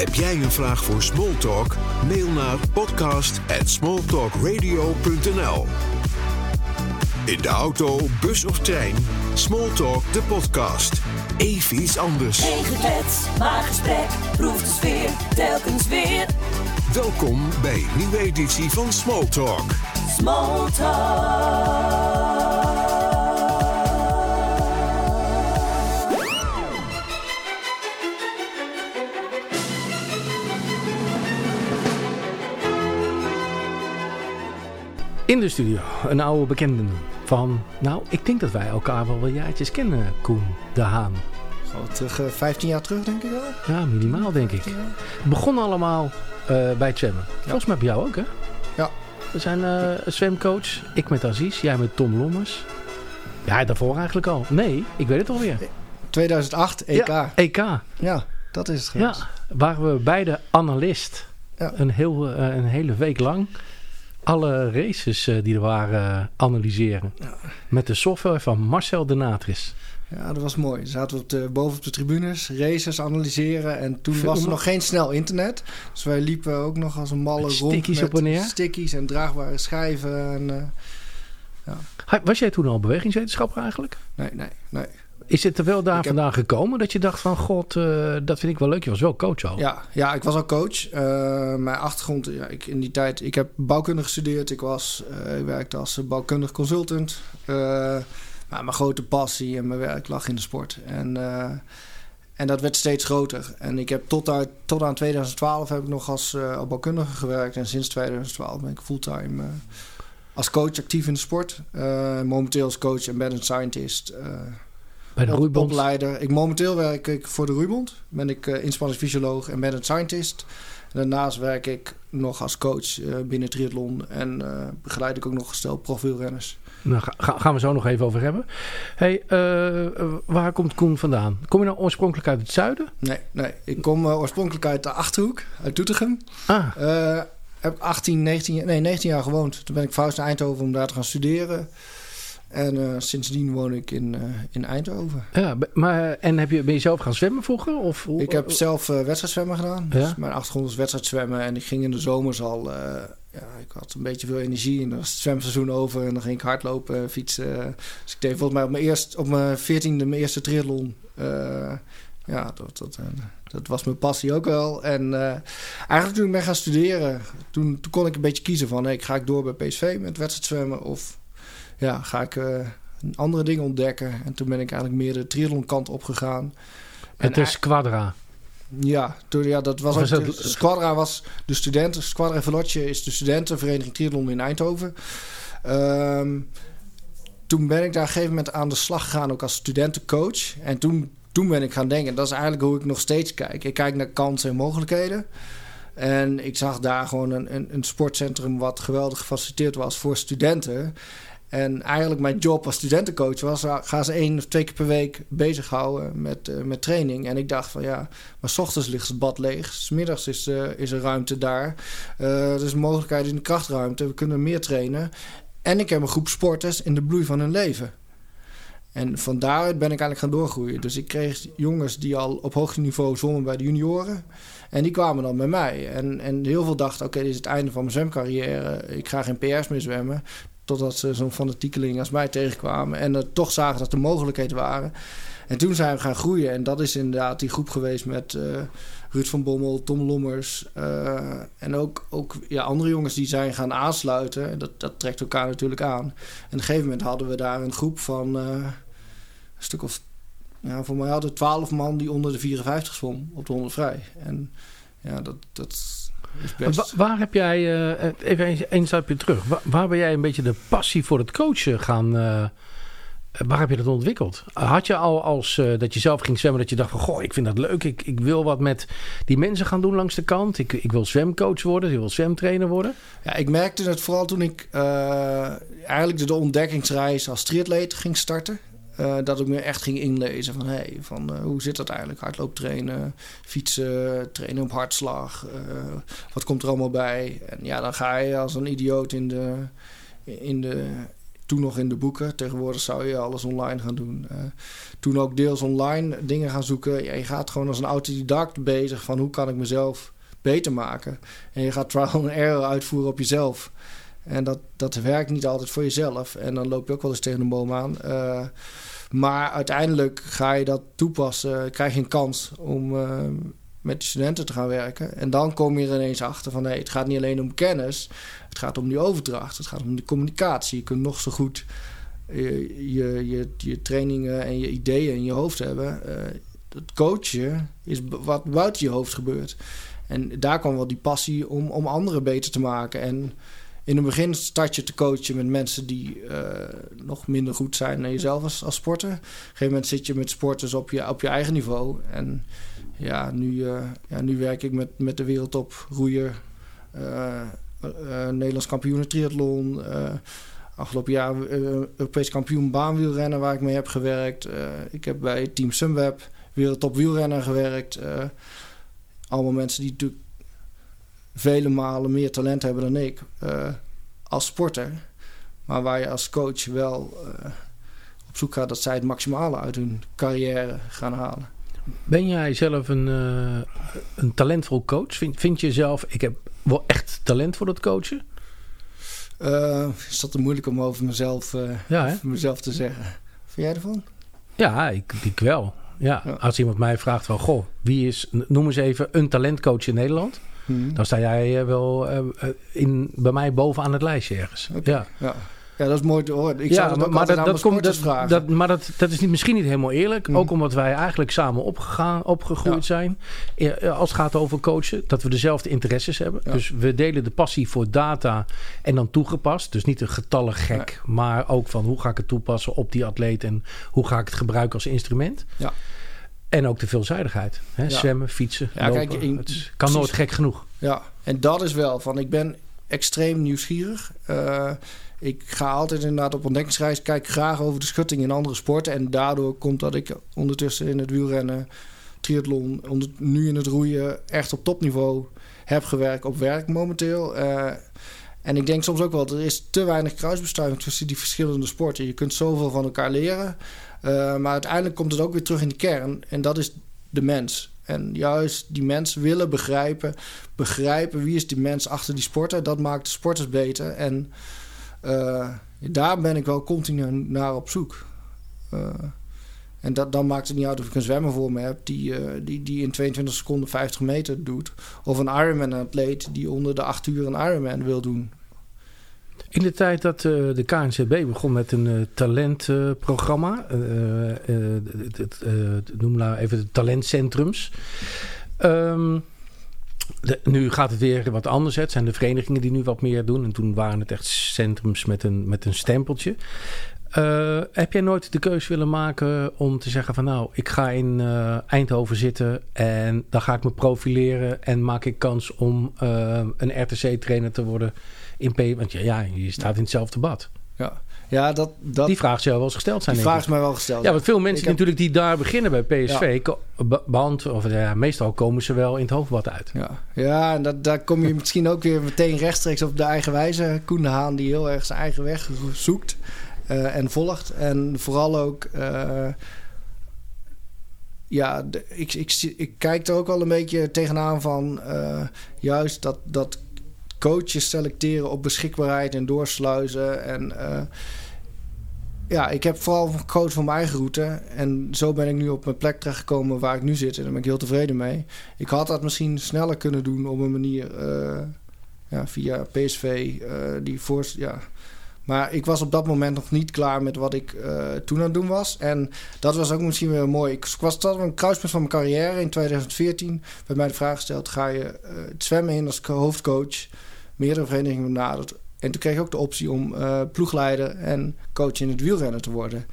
Heb jij een vraag voor Smalltalk? Mail naar podcast@smalltalkradio.nl. In de auto, bus of trein, Smalltalk de podcast. Even iets anders. Geen geklets, maar gesprek. Proef de sfeer, telkens weer. Welkom bij een nieuwe editie van Smalltalk. Smalltalk. In de studio, een oude bekende van... Nou, ik denk dat wij elkaar wel wel jaartjes kennen, Koen de Haan. Terug, eh, 15 jaar terug, denk ik wel. Ja, minimaal denk ik. Het begon allemaal eh, bij het zwemmen. Volgens mij bij jou ook, hè? Ja. We zijn eh, een zwemcoach. Ik met Aziz, jij met Tom Lommers. Ja, daarvoor eigenlijk al. Nee, ik weet het alweer. 2008, EK. Ja, Ja, EK. dat is het Ja, geweest. waren we beide analist. Ja. Een, heel, eh, een hele week lang. Alle races eh, die er waren analyseren. Met de software van Marcel de Natris. Ja, dat was mooi. Zaten we op de, boven op de tribunes, races analyseren. En toen Veel was er nog geen snel internet. Dus wij liepen ook nog als een malle Met rond stickies met op en neer? stickies en draagbare schijven. En, eh, Ha- Was jij toen al bewegingswetenschapper eigenlijk? nee, nee, nee. Is het er wel daar heb- vandaan gekomen dat je dacht van... God, eh, dat vind ik wel leuk. Je was wel coach al. Ja, ja, ik was al coach. Eh, mijn achtergrond, ja, ik, in die tijd, ik heb bouwkunde gestudeerd. Ik, was, eh, ik werkte als bouwkundig consultant. Maar mijn grote passie en mijn werk lag in de sport. En, en dat werd steeds groter. En ik heb tot, uit, tot aan 2012 heb ik nog als bouwkundige gewerkt. En sinds 2012 ben ik fulltime als coach actief in de sport. Momenteel als coach embedded scientist. Bij de op- roeibond. Opleider. Ik, momenteel werk ik voor de Roeibond. Ben ik uh, inspanningsfysioloog en embedded scientist. En daarnaast werk ik nog als coach eh, binnen triathlon. En eh, begeleid ik ook nog gesteld profielrenners. Nou, ga- ga- gaan we zo nog even over hebben. Hey, waar komt Koen vandaan? Kom je nou oorspronkelijk uit het zuiden? Nee, nee. Ik kom oorspronkelijk uit de Achterhoek, uit Doetinchem. Ah, heb 18, 19, jaar- nee, 19 jaar gewoond. Toen ben ik verhuisd naar Eindhoven om daar te gaan studeren. En eh, sindsdien woon ik in, eh, in Eindhoven. ja. Maar, en heb je, ben je zelf gaan zwemmen vroeger? Of, hoe- Ik heb zelf eh wedstrijdzwemmen gedaan. Ja? Dus mijn achtergrond is wedstrijdzwemmen. En ik ging in de zomers al... ja, ik had een beetje veel energie. En dan was het zwemseizoen over. En dan ging ik hardlopen, fietsen. Dus ik deed volgens mij op mijn, eerst, op mijn veertiende mijn eerste triathlon. Ja, dat, dat, dat was mijn passie ook wel. En eigenlijk toen ik ben gaan studeren... Toen, toen kon ik een beetje kiezen van... Hey, ga ik door bij PSV met wedstrijdzwemmen? Of ja, ga ik... eh, andere dingen ontdekken. En toen ben ik eigenlijk meer de kant opgegaan. Het is Quadra. Ja, toen, ja dat was Was ook... de- Squadra was de studenten... Squadra Veloce is de studentenvereniging triathlon in Eindhoven. Ehm, toen ben ik daar op een gegeven moment aan de slag gegaan... ook als studentencoach. En toen, toen ben ik gaan denken... dat is eigenlijk hoe ik nog steeds kijk. Ik kijk naar kansen en mogelijkheden. En ik zag daar gewoon een, een, een sportcentrum... wat geweldig gefaciliteerd was voor studenten... En eigenlijk mijn job als studentencoach was... uh, ga ze één of twee keer per week bezighouden met, uh, met training. En ik dacht van ja, maar s ochtends ligt het bad leeg. S middags is, uh, is er ruimte daar. Uh, er is een mogelijkheid in de krachtruimte. We kunnen meer trainen. En ik heb een groep sporters in de bloei van hun leven. En van daaruit ben ik eigenlijk gaan doorgroeien. Dus ik kreeg jongens die al op hoogste niveau zwommen bij de junioren. En die kwamen dan bij mij. En, en heel veel dachten, oké, dit is het einde van mijn zwemcarrière. Ik ga geen PR's meer zwemmen. Totdat ze zo'n fanatiekeling als mij tegenkwamen. En uh, toch zagen dat er mogelijkheden waren. En toen zijn we gaan groeien. En dat is inderdaad die groep geweest met uh, Ruud van Bommel, Tom Lommers. Uh, en ook, ook ja, andere jongens die zijn gaan aansluiten. Dat, dat trekt elkaar natuurlijk aan. En op een gegeven moment hadden we daar een groep van uh, een stuk of... Ja, voor mij hadden twaalf man die onder de 54 zwom op de 100 vrij. En ja, dat... dat Wa waar heb jij, uh, even een, een stapje terug, waar, waar, ben jij een beetje de passie voor het coachen gaan, uh, Waar heb je dat ontwikkeld? Had je al als dat je zelf ging zwemmen, dat je dacht van goh, ik vind dat leuk. Ik, ik wil wat met die mensen gaan doen langs de kant. Ik, ik wil zwemcoach worden, ik wil zwemtrainer worden. Ja, ik merkte het vooral toen ik eigenlijk de, de ontdekkingsreis als triatleet ging starten. Eh, dat ik me echt ging inlezen van, hey, van eh, hoe zit dat eigenlijk? Hardloop trainen, fietsen, trainen op hartslag. eh, wat komt er allemaal bij? En ja, dan ga je als een idioot in de, in de, toen nog in de boeken. Tegenwoordig zou je alles online gaan doen. Toen ook deels online dingen gaan zoeken. Je gaat gewoon als een autodidact bezig van hoe kan ik mezelf beter maken. En je gaat trial and error uitvoeren op jezelf. En dat, dat werkt niet altijd voor jezelf. En dan loop je ook wel eens tegen een boom aan. Maar uiteindelijk ga je dat toepassen, krijg je een kans om eh, met de studenten te gaan werken. En dan kom je er ineens achter van nee, het gaat niet alleen om kennis, het gaat om die overdracht, het gaat om de communicatie. Je kunt nog zo goed je, je, je, je trainingen en je ideeën in je hoofd hebben. Eh, het coachen is wat buiten je hoofd gebeurt. En daar kwam wel die passie om, om anderen beter te maken. En in het begin start je te coachen met mensen die eh, nog minder goed zijn dan jezelf als, als sporter. Op een gegeven moment zit je met sporters op je, op je eigen niveau. En ja, nu, eh, ja, nu werk ik met, met de wereldtop roeier, eh, Nederlands kampioen triathlon. afgelopen jaar Europees kampioen baanwielrennen waar ik mee heb gewerkt. Ik heb bij Team Sunweb wereldtop wielrenner gewerkt. Allemaal mensen die natuurlijk vele malen meer talent hebben dan ik eh, als sporter. Maar waar je als coach wel eh, op zoek gaat dat zij het maximale uit hun carrière gaan halen. Ben jij zelf een, eh, een talentvol coach? Vind, vind je zelf, ik heb wel echt talent voor dat coachen? Is dat te moeilijk om over mezelf, Ja, hè? over mezelf te zeggen? Vind jij ervan? Ja, ik, ik wel. Ja, Ja. als iemand mij vraagt van, goh, wie is, noem eens even een talentcoach in Nederland. Dan sta jij eh, wel eh, eh, in, bij mij bovenaan het lijstje ergens. Ja. Ja. ja, dat is mooi te horen. Ik ja, zou dat altijd aan mijn komt, dat, vragen. dat, maar dat, dat is niet, misschien niet helemaal eerlijk. Mm. Ook omdat wij eigenlijk samen opgegaan, opgegroeid Ja. zijn. Als het gaat over coachen. Dat we dezelfde interesses hebben. Ja. Dus we delen de passie voor data en dan toegepast. Dus niet een getallen gek. Maar ook van hoe ga ik het toepassen op die atleet. En hoe ga ik het gebruiken als instrument. Ja. En ook de veelzijdigheid. Hè? Ja. Zwemmen, fietsen, Ja, lopen. kijk, in- het kan precies. nooit gek genoeg. Ja, en dat is wel van. Ik ben extreem nieuwsgierig. Eh, ik ga altijd inderdaad op ontdekkingsreis. Kijk graag over de schutting in andere sporten. En daardoor komt dat ik ondertussen in het wielrennen, triathlon, nu in het roeien echt op topniveau heb gewerkt op werk momenteel. Eh, en ik denk soms ook wel, er is te weinig kruisbestuiving tussen die verschillende sporten. Je kunt zoveel van elkaar leren. Eh, maar uiteindelijk komt het ook weer terug in de kern. En dat is de mens. En juist die mens willen begrijpen. Begrijpen wie is die mens achter die sporter. Dat maakt de sporters beter. En eh, daar ben ik wel continu naar op zoek. Eh, en dat, dan maakt het niet uit of ik een zwemmer voor me heb... die, die, die in 22 seconden 50 meter doet. Of een Ironman-atleet die onder de 8 uur een Ironman wil doen. In de tijd dat eh, de KNCB begon met een eh, talentprogramma, eh, noem nou even de talentcentrums. Ehm, nu gaat het weer wat anders. Het zijn de verenigingen die nu wat meer doen. En toen waren het echt centrums met een, met een stempeltje. Heb jij nooit de keuze willen maken om te zeggen van nou, ik ga in eh, Eindhoven zitten en dan ga ik me profileren en maak ik kans om een RTC-trainer te worden in P. Want ja, ja, je staat in hetzelfde bad. Ja, ja dat, dat, Die vraag zou wel eens gesteld zijn. die vraag is mij wel gesteld. Ja, want veel mensen heb- natuurlijk die daar beginnen bij PSV, be- band, of ja, meestal komen ze wel in het hoofdbad uit. Ja, ja en dat, daar kom je misschien ook weer meteen rechtstreeks op de eigen wijze. Koen de Haan die heel erg zijn eigen weg zoekt eh, en volgt. En vooral ook... eh, ja, de- ik, ik, ik kijk er ook wel een beetje tegenaan van... eh, juist dat, dat coaches selecteren op beschikbaarheid en doorsluizen. En eh, ja, ik heb vooral gekozen voor mijn eigen route. En zo ben ik nu op mijn plek terechtgekomen waar ik nu zit. En daar ben ik heel tevreden mee. Ik had dat misschien sneller kunnen doen op een manier eh, ja, via PSV. eh, die voor, ja. Maar ik was op dat moment nog niet klaar met wat ik toen aan het doen was. En dat was ook misschien weer mooi. Ik was dat een kruispunt van mijn carrière. In 2014 werd mij de vraag gesteld: ga je het zwemmen in als hoofdcoach? Meerdere verenigingen benaderd. En toen kreeg ik ook de optie om eh, ploegleider en coach in het wielrennen te worden.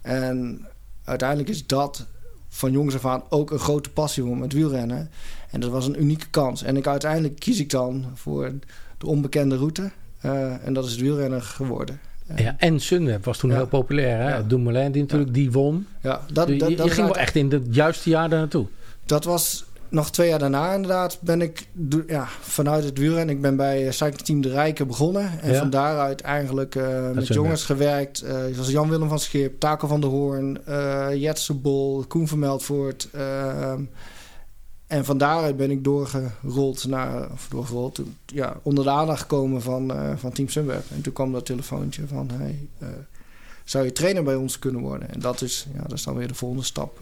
En uiteindelijk is dat van jongs af aan ook een grote passie voor met wielrennen. En dat was een unieke kans. En ik, uiteindelijk kies ik dan voor de onbekende route. Uh, en dat is het wielrennen geworden. Ja, en Sunweb was toen heel populair. Hè? Ja. Dumoulin die natuurlijk die won. Ja, dat, dat, je, je ging wel echt in het juiste jaar daar naartoe. Dat was nog twee jaar daarna inderdaad ben ik ja, vanuit het wielrennen. Ik ben bij Cycling Team De Rijken begonnen. En ja. van daaruit eigenlijk uh, met jongens gewerkt. Uh, zoals Jan-Willem van Schip, Taco van der Hoorn, uh, Jetse Bol, Koen van Meldvoort. en van daaruit ben ik doorgerold naar, of doorgerold, ja, onder de aandacht gekomen van, van Team Sunweb. En toen kwam dat telefoontje van, hey, zou je trainer bij ons kunnen worden? En dat is, ja, dat is dan weer de volgende stap.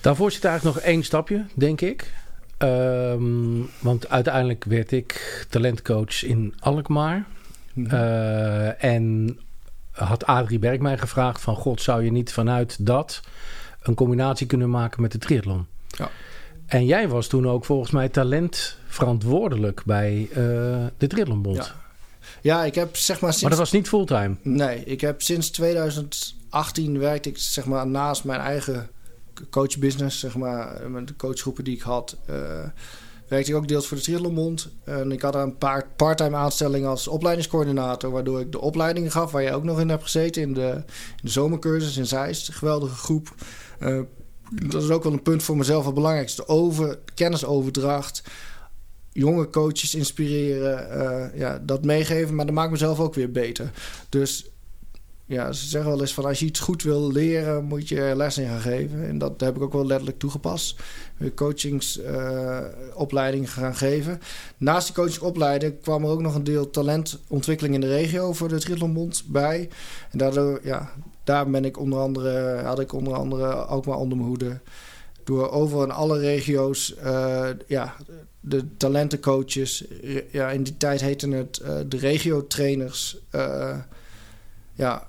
Daarvoor zit eigenlijk nog één stapje, denk ik. Um, want uiteindelijk werd ik talentcoach in Alkmaar. Mm -hmm. uh, en had Adrie Berg mij gevraagd van... God, zou je niet vanuit dat een combinatie kunnen maken met de triathlon? Ja. En jij was toen ook volgens mij talentverantwoordelijk bij uh, de Triathlonbond. Ja. Ja, ik heb zeg maar sinds... Maar dat was niet fulltime? Nee, ik heb sinds 2018 werkte ik zeg maar naast mijn eigen coachbusiness, zeg maar, met de coachgroepen die ik had, uh, werkte ik ook deels voor de Triathlonbond. En ik had een paar parttime aanstellingen als opleidingscoördinator, waardoor ik de opleidingen gaf, waar jij ook nog in hebt gezeten, in de, in de zomercursus in Zeist. Geweldige groep. Uh, dat is ook wel een punt voor mezelf het belangrijkste. Over, kennisoverdracht jonge coaches inspireren, uh, ja, dat meegeven. Maar dat maakt mezelf ook weer beter. Dus ja, ze zeggen wel eens van als je iets goed wil leren, moet je les in gaan geven. En dat heb ik ook wel letterlijk toegepast. Coachingsopleiding uh, gaan geven. Naast die coachingopleiding kwam er ook nog een deel talentontwikkeling in de regio voor de Triathlonbond bij. En daardoor, ja, daar ben ik onder andere, had ik onder andere ook maar onder mijn hoede. Door overal in alle regio's, uh, ja, de talentencoaches, ja, in die tijd heette het uh, de regio-trainers. Uh, ja,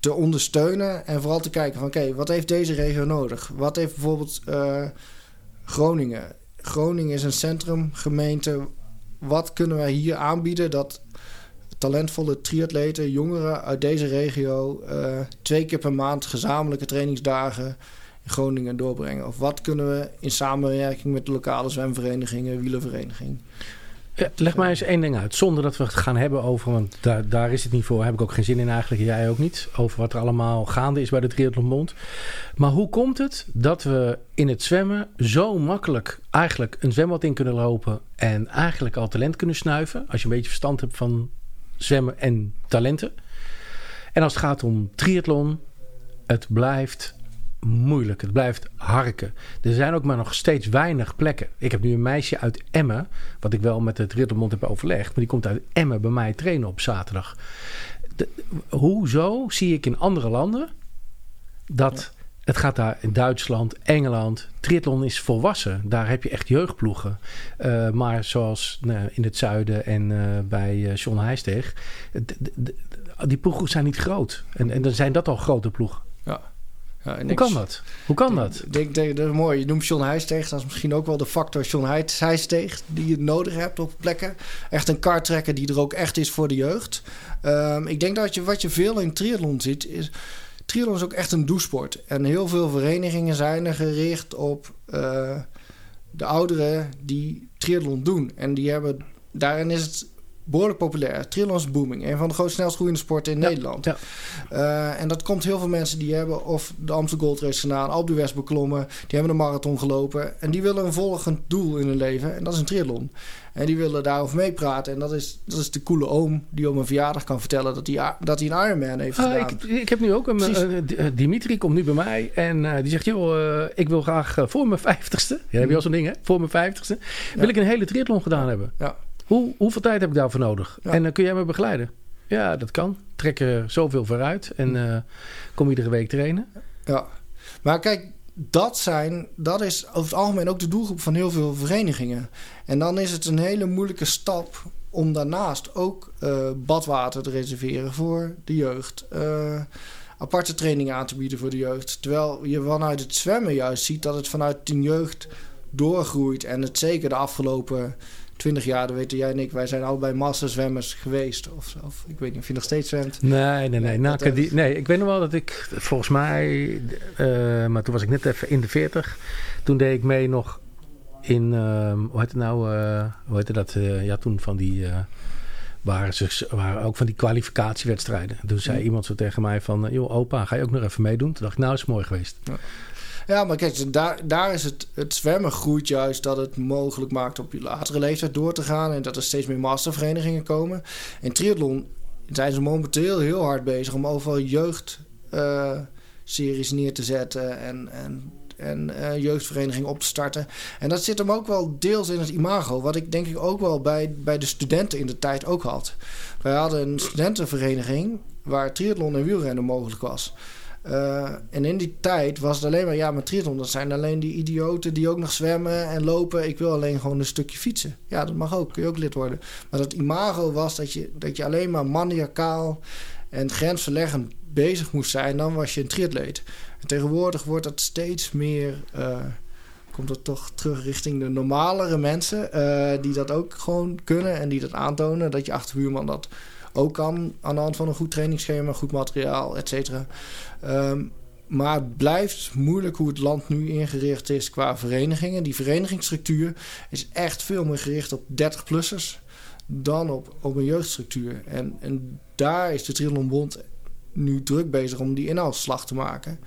te ondersteunen en vooral te kijken van oké, wat heeft deze regio nodig? Wat heeft bijvoorbeeld uh, Groningen? Groningen is een centrumgemeente. Wat kunnen wij hier aanbieden dat talentvolle triatleten, jongeren uit deze regio twee keer per maand gezamenlijke trainingsdagen in Groningen doorbrengen? Of wat kunnen we in samenwerking met de lokale zwemverenigingen, wielervereniging? Ja, leg mij eens één ding uit. Zonder dat we het gaan hebben over, want daar, daar is het niet voor. Heb ik ook geen zin in eigenlijk. Jij ook niet. Over wat er allemaal gaande is bij de Triathlonbond. Maar hoe komt het dat we in het zwemmen zo makkelijk eigenlijk een zwembad in kunnen lopen. En eigenlijk al talent kunnen snuiven. Als je een beetje verstand hebt van zwemmen en talenten. En als het gaat om triathlon, het blijft moeilijk. Het blijft harken. Er zijn ook maar nog steeds weinig plekken. Ik heb nu een meisje uit Emmen, wat ik wel met het Rittermond heb overlegd, maar die komt uit Emmen bij mij trainen op zaterdag. De, hoezo zie ik in andere landen dat het gaat daar in Duitsland, Engeland. Triathlon is volwassen. Daar heb je echt jeugdploegen. Uh, maar zoals nou, in het zuiden en uh, bij uh, John Heijsteeg. Die ploegen zijn niet groot. En, en dan zijn dat al grote ploegen. Ja. Hoe kan dat? Hoe kan dat? Ik denk, denk, dat is mooi. Je noemt John Heijsteeg. Dat is misschien ook wel de factor John Heijsteeg die je nodig hebt op plekken. Echt een kartrekker die er ook echt is voor de jeugd. Um, ik denk dat je, wat je veel in triathlon ziet is... Triathlon is ook echt een doesport. En heel veel verenigingen zijn er gericht op uh, de ouderen die triathlon doen. En die hebben... Daarin is het behoorlijk populair. Triathlon is booming. Een van de grootste snelst groeiende sporten in Nederland. Ja. Uh, en dat komt heel veel mensen die hebben of de Amsterdam Gold Race gedaan, Alpe d'Huez beklommen, die hebben een marathon gelopen en die willen een volgend doel in hun leven en dat is een triathlon. En die willen daarover meepraten. En dat is, dat is de coole oom die op een verjaardag kan vertellen dat hij, dat hij een Ironman heeft ah, gedaan. Ik, ik, heb nu ook een. Uh, Dimitri komt nu bij mij en uh, die zegt: Joh, ik wil graag voor mijn vijftigste. Ja, heb je al zo'n ding, hè? Voor mijn vijftigste. Wil ik een hele triathlon gedaan hebben. Ja. Hoe, hoeveel tijd heb ik daarvoor nodig? En dan kun jij me begeleiden? Ja, dat kan. Trek er zoveel vooruit en uh, kom iedere week trainen. Ja, maar kijk, dat, zijn, dat is over het algemeen ook de doelgroep van heel veel verenigingen. En dan is het een hele moeilijke stap om daarnaast ook uh, badwater te reserveren voor de jeugd. Uh, aparte trainingen aan te bieden voor de jeugd. Terwijl je vanuit het zwemmen juist ziet dat het vanuit de jeugd doorgroeit. En het zeker de afgelopen 20 jaar, dat weten jij en ik, wij zijn allebei masterzwemmers geweest. Of, of ik weet niet of je nog steeds zwemt. Nee, nee, nee. Die, nee ik weet nog wel dat ik, volgens mij, uh, maar toen was ik net even in de 40. Toen deed ik mee nog in, uh, hoe heet het nou, uh, hoe heette dat, ja toen van die, waren, ze, waren ook van die kwalificatiewedstrijden. Toen zei iemand zo tegen mij van, joh opa, ga je ook nog even meedoen? Toen dacht ik, nou is mooi geweest. Ja. Ja, maar kijk, daar, daar is het, het zwemmen groeit juist dat het mogelijk maakt op je latere leeftijd door te gaan. En dat er steeds meer masterverenigingen komen. In triathlon zijn ze momenteel heel hard bezig om overal jeugdseries uh, neer te zetten. En, en en uh, jeugdvereniging op te starten. En dat zit hem ook wel deels in het imago, wat ik denk ik ook wel bij, bij de studenten in de tijd ook had. Wij hadden een studentenvereniging waar triathlon en wielrennen mogelijk was. Uh, en in die tijd was het alleen maar, ja, met triathlon, dat zijn alleen die idioten die ook nog zwemmen en lopen. Ik wil alleen gewoon een stukje fietsen. Ja, dat mag ook, kun je ook lid worden. Maar dat imago was dat je, dat je alleen maar maniacaal en grensverleggend bezig moest zijn, dan was je een triatleet. En tegenwoordig wordt dat steeds meer, uh, komt dat toch terug richting de normalere mensen, uh, die dat ook gewoon kunnen en die dat aantonen. Dat je achterbuurman dat ook kan aan de hand van een goed trainingsschema, goed materiaal, et cetera. Um, maar het blijft moeilijk hoe het land nu ingericht is qua verenigingen. Die verenigingsstructuur is echt veel meer gericht op 30-plussers dan op, op een jeugdstructuur. En, en daar is de Triathlonbond nu druk bezig om die inhaalslag te maken.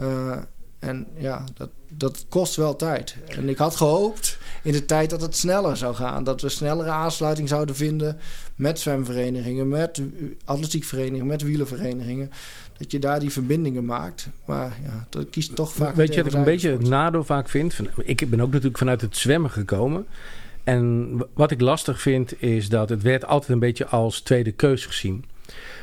Uh, en ja, dat, dat kost wel tijd. En ik had gehoopt in de tijd dat het sneller zou gaan. Dat we snellere aansluiting zouden vinden met zwemverenigingen, met atletiekverenigingen, met wielenverenigingen. Dat je daar die verbindingen maakt. Maar ja, dat kiest toch vaak. Weet je wat ik een beetje het nadeel vaak vind? Ik ben ook natuurlijk vanuit het zwemmen gekomen. En wat ik lastig vind is dat het werd altijd een beetje als tweede keus gezien.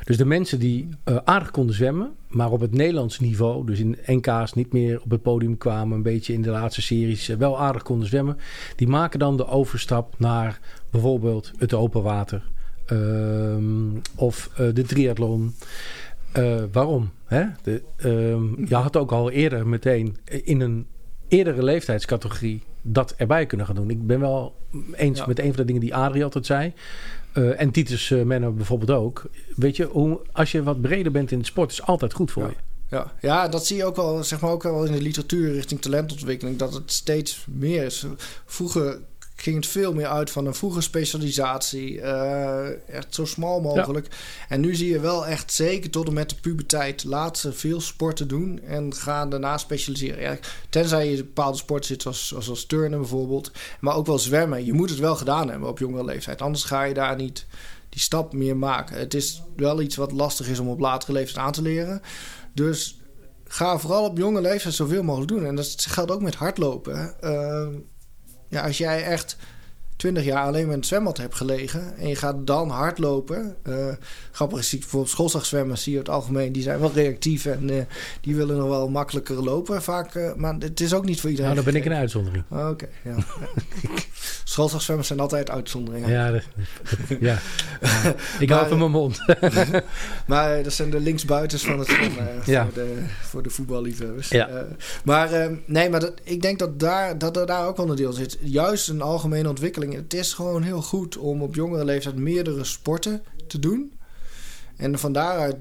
Dus de mensen die uh, aardig konden zwemmen, maar op het Nederlands niveau, dus in NK's niet meer op het podium kwamen, een beetje in de laatste series uh, wel aardig konden zwemmen, die maken dan de overstap naar bijvoorbeeld het open water uh, of uh, de triathlon. waarom? Hè? De, ehm, je had ook al eerder meteen in een eerdere leeftijdscategorie dat erbij kunnen gaan doen. Ik ben wel eens ja. met een van de dingen die Adrie altijd zei. Uh, en Titus uh, Menno bijvoorbeeld ook. Weet je, hoe, als je wat breder bent in de sport, is altijd goed voor ja. je. Ja. ja, dat zie je ook wel, zeg maar ook wel in de literatuur richting talentontwikkeling, dat het steeds meer is. Vroeger ging het veel meer uit van een vroege specialisatie. Uh, echt zo smal mogelijk. Ja. En nu zie je wel echt, zeker tot en met de puberteit, laat ze veel sporten doen en gaan daarna specialiseren. Ja, tenzij je bepaalde sporten zit, zoals, zoals turnen bijvoorbeeld. Maar ook wel zwemmen. Je moet het wel gedaan hebben op jongere leeftijd. Anders ga je daar niet die stap meer maken. Het is wel iets wat lastig is om op latere leeftijd aan te leren. Dus ga vooral op jonge leeftijd zoveel mogelijk doen. En dat geldt ook met hardlopen. Uh, ja, als jij echt 20 jaar alleen met een zwembad hebt gelegen en je gaat dan hardlopen. Uh, grappig is, bijvoorbeeld schoolslagzwemmers zie je het algemeen, die zijn wel reactief en uh, die willen nog wel makkelijker lopen vaak. Uh, maar het is ook niet voor iedereen. Nou, dan ben ik een uitzondering. Oké, okay, ja. schoolslagzwemmers zijn altijd uitzonderingen. Ja, ja. ik hou van mijn mond. maar dat zijn de linksbuitens van het zwemmen ja. voor, de, voor de voetballiefhebbers. Ja. maar nee, maar dat, ik denk dat daar, dat er daar ook wel een deel zit. Juist een algemene ontwikkeling het is gewoon heel goed om op jongere leeftijd meerdere sporten te doen. En van daaruit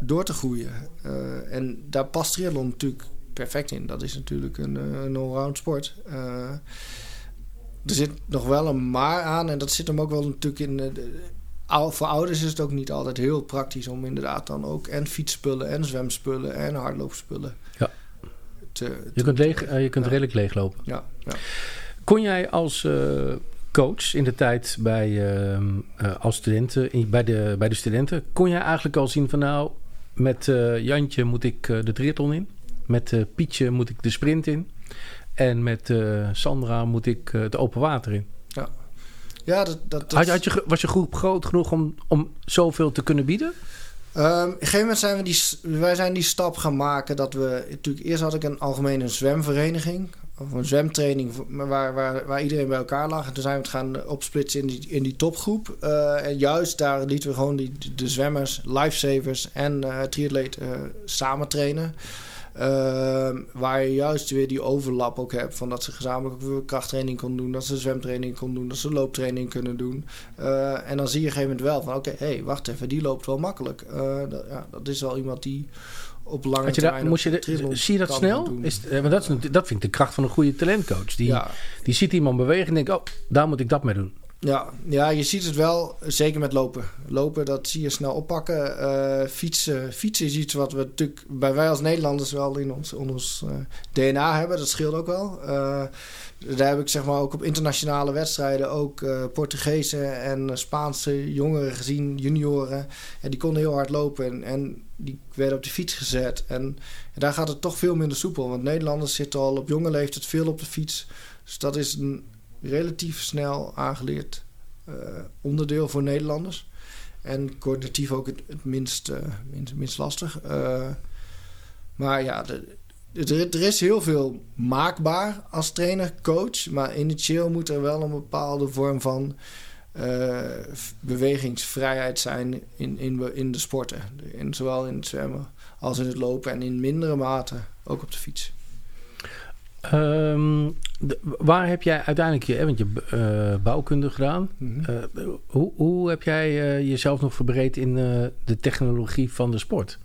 door te groeien. Uh, en daar past triathlon natuurlijk perfect in. Dat is natuurlijk een, een allround sport. Uh, er zit nog wel een maar aan. En dat zit hem ook wel natuurlijk in... De, voor ouders is het ook niet altijd heel praktisch om inderdaad dan ook en fietsspullen en zwemspullen en hardloopspullen. Ja. Te, je kunt, leeg, uh, je kunt ja. redelijk leeglopen. Ja, ja. Kon jij als uh, coach in de tijd bij, uh, als studenten, in, bij, de, bij de studenten, kon jij eigenlijk al zien van nou, met Jantje moet ik de triathlon in, met Pietje moet ik de sprint in en met Sandra moet ik het open water in? Ja. Ja, dat, dat, dat... Had, had je, was je groep groot genoeg om, om zoveel te kunnen bieden? Um, op een gegeven moment zijn we die, wij zijn die stap gaan maken dat we... Natuurlijk, eerst had ik een algemene zwemvereniging of een zwemtraining waar, waar, waar iedereen bij elkaar lag. En toen zijn we het gaan opsplitsen in die, in die topgroep. Uh, en juist daar lieten we gewoon die, de zwemmers, lifesavers en uh, triatleten uh, samen trainen. Ehm, waar je juist weer die overlap ook hebt. Van dat ze gezamenlijk ook krachttraining kon doen. Dat ze zwemtraining kon doen. Dat ze looptraining kunnen doen. Eh, en dan zie je op een gegeven moment wel van... Oké, hé, hey, wacht even. Die loopt wel makkelijk. Uh, dat, ja, dat is wel iemand die op lange je termijn... Moest je de, zie je dat snel? Is, maar dat, is, dat vind ik de kracht van een goede talentcoach. Die, ja. die ziet iemand bewegen en denkt... Oh, daar moet ik dat mee doen. Ja, ja, je ziet het wel, zeker met lopen. Lopen, dat zie je snel oppakken. Uh, fietsen, fietsen is iets wat we natuurlijk bij wij als Nederlanders wel in ons, ons uh, DNA hebben. Dat scheelt ook wel. Uh, daar heb ik zeg maar ook op internationale wedstrijden ook Portugese en Spaanse jongeren gezien, junioren. En die konden heel hard lopen en, en die werden op de fiets gezet. En, en daar gaat het toch veel minder soepel. Want Nederlanders zitten al op jonge leeftijd veel op de fiets. Dus dat is een relatief snel aangeleerd uh, onderdeel voor Nederlanders. En coördinatief ook het, minst, uh, minst, minst, lastig. Uh, maar ja, de, er is heel veel maakbaar als trainer, coach. Maar initieel moet er wel een bepaalde vorm van bewegingsvrijheid zijn in, in, in de sporten. In, zowel in het zwemmen als in het lopen en in mindere mate ook op de fiets. Um, de, waar heb jij uiteindelijk je, want je uh, bouwkunde gedaan? Mm -hmm. uh, hoe, hoe heb jij uh, jezelf nog verbreed in de technologie van de sport?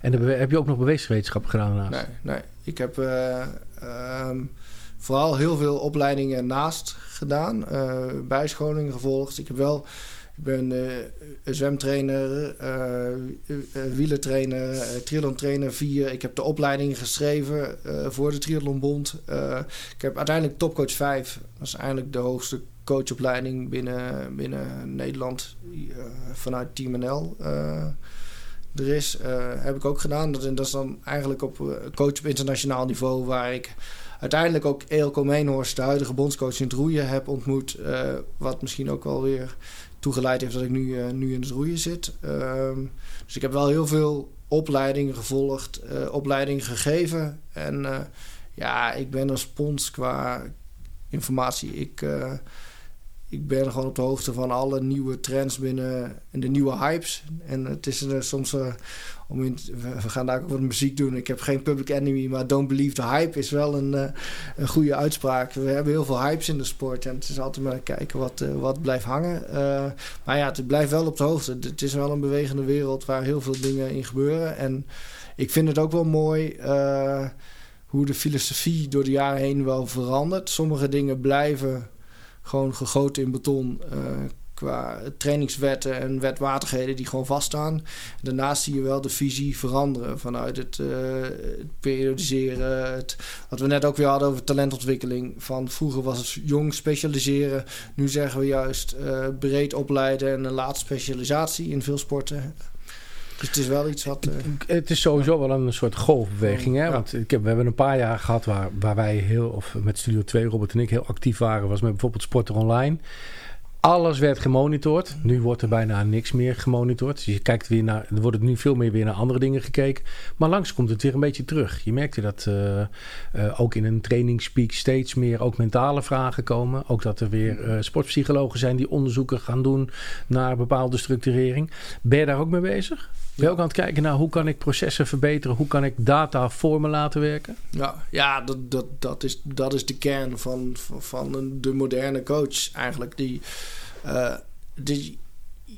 En heb je ook nog bewegingswetenschap gedaan daarnaast? Nee, nee. Ik heb um, vooral heel veel opleidingen naast gedaan. bijscholing gevolgd. Ik heb wel ik ben uh, zwemtrainer, uh, uh, wielertrainer, uh, triathlon-trainer 4. Ik heb de opleiding geschreven voor de Triathlonbond. ik heb uiteindelijk topcoach 5. Dat is eigenlijk de hoogste coachopleiding binnen, binnen Nederland vanuit Team NL. er is, heb ik ook gedaan. Dat, dat is dan eigenlijk op coach op internationaal niveau waar ik uiteindelijk ook Eelco Meenhorst, de huidige bondscoach in het roeien, heb ontmoet. wat misschien ook wel weer toegeleid heeft dat ik nu, uh, nu in het roeien zit. Um, dus ik heb wel heel veel opleidingen gevolgd, uh, opleidingen gegeven. En uh, ja, ik ben een spons qua informatie. Ik, ik ben gewoon op de hoogte van alle nieuwe trends binnen en de nieuwe hypes. En het is soms om in, we gaan daar ook wat muziek doen. Ik heb geen public enemy, maar don't believe the hype is wel een, uh, een goede uitspraak. We hebben heel veel hypes in de sport en het is altijd maar kijken wat, wat blijft hangen. Maar ja, het blijft wel op de hoogte. Het is wel een bewegende wereld waar heel veel dingen in gebeuren. En ik vind het ook wel mooi hoe de filosofie door de jaren heen wel verandert. Sommige dingen blijven gewoon gegoten in beton qua trainingswetten en wetmatigheden die gewoon vaststaan. Daarnaast zie je wel de visie veranderen vanuit het, uh, het periodiseren. Het, wat we net ook weer hadden over talentontwikkeling. Van vroeger was het jong specialiseren. Nu zeggen we juist uh, breed opleiden en een laatste specialisatie in veel sporten. Dus het is wel iets wat. Uh... Het is sowieso wel een soort golfbeweging. Hè? Want ik heb, we hebben een paar jaar gehad waar, waar wij heel, of met Studio 2, Robert en ik, heel actief waren. Was met bijvoorbeeld Sporter Online. Alles werd gemonitord. Nu wordt er bijna niks meer gemonitord. Dus je kijkt weer naar. Er wordt nu veel meer weer naar andere dingen gekeken. Maar langs komt het weer een beetje terug. Je merkte dat uh, uh, ook in een trainingspeak steeds meer ook mentale vragen komen. Ook dat er weer uh, sportpsychologen zijn die onderzoeken gaan doen naar bepaalde structurering. Ben je daar ook mee bezig? Ben je ook aan het kijken naar hoe kan ik processen verbeteren? Hoe kan ik data voor me laten werken? Ja, ja dat, dat, dat, is, dat is de kern van, van, van de moderne coach eigenlijk. Die, uh, die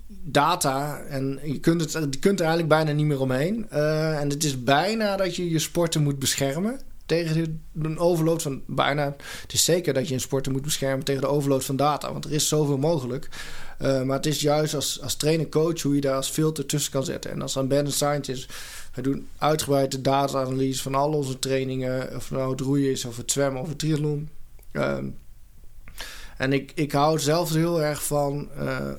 data en je kunt, het, je kunt er eigenlijk bijna niet meer omheen. Uh, en het is bijna dat je je sporten moet beschermen tegen een overload van bijna. Het is zeker dat je een sporten moet beschermen tegen de overload van data, want er is zoveel mogelijk. Uh, maar het is juist als, als trainer-coach hoe je daar als filter tussen kan zetten. En als dan Ben Scientist, we doen uitgebreide data-analyse van al onze trainingen, of nou het roeien is, of het zwemmen, of het triathlon. Uh, en ik, ik hou zelf heel erg van uh,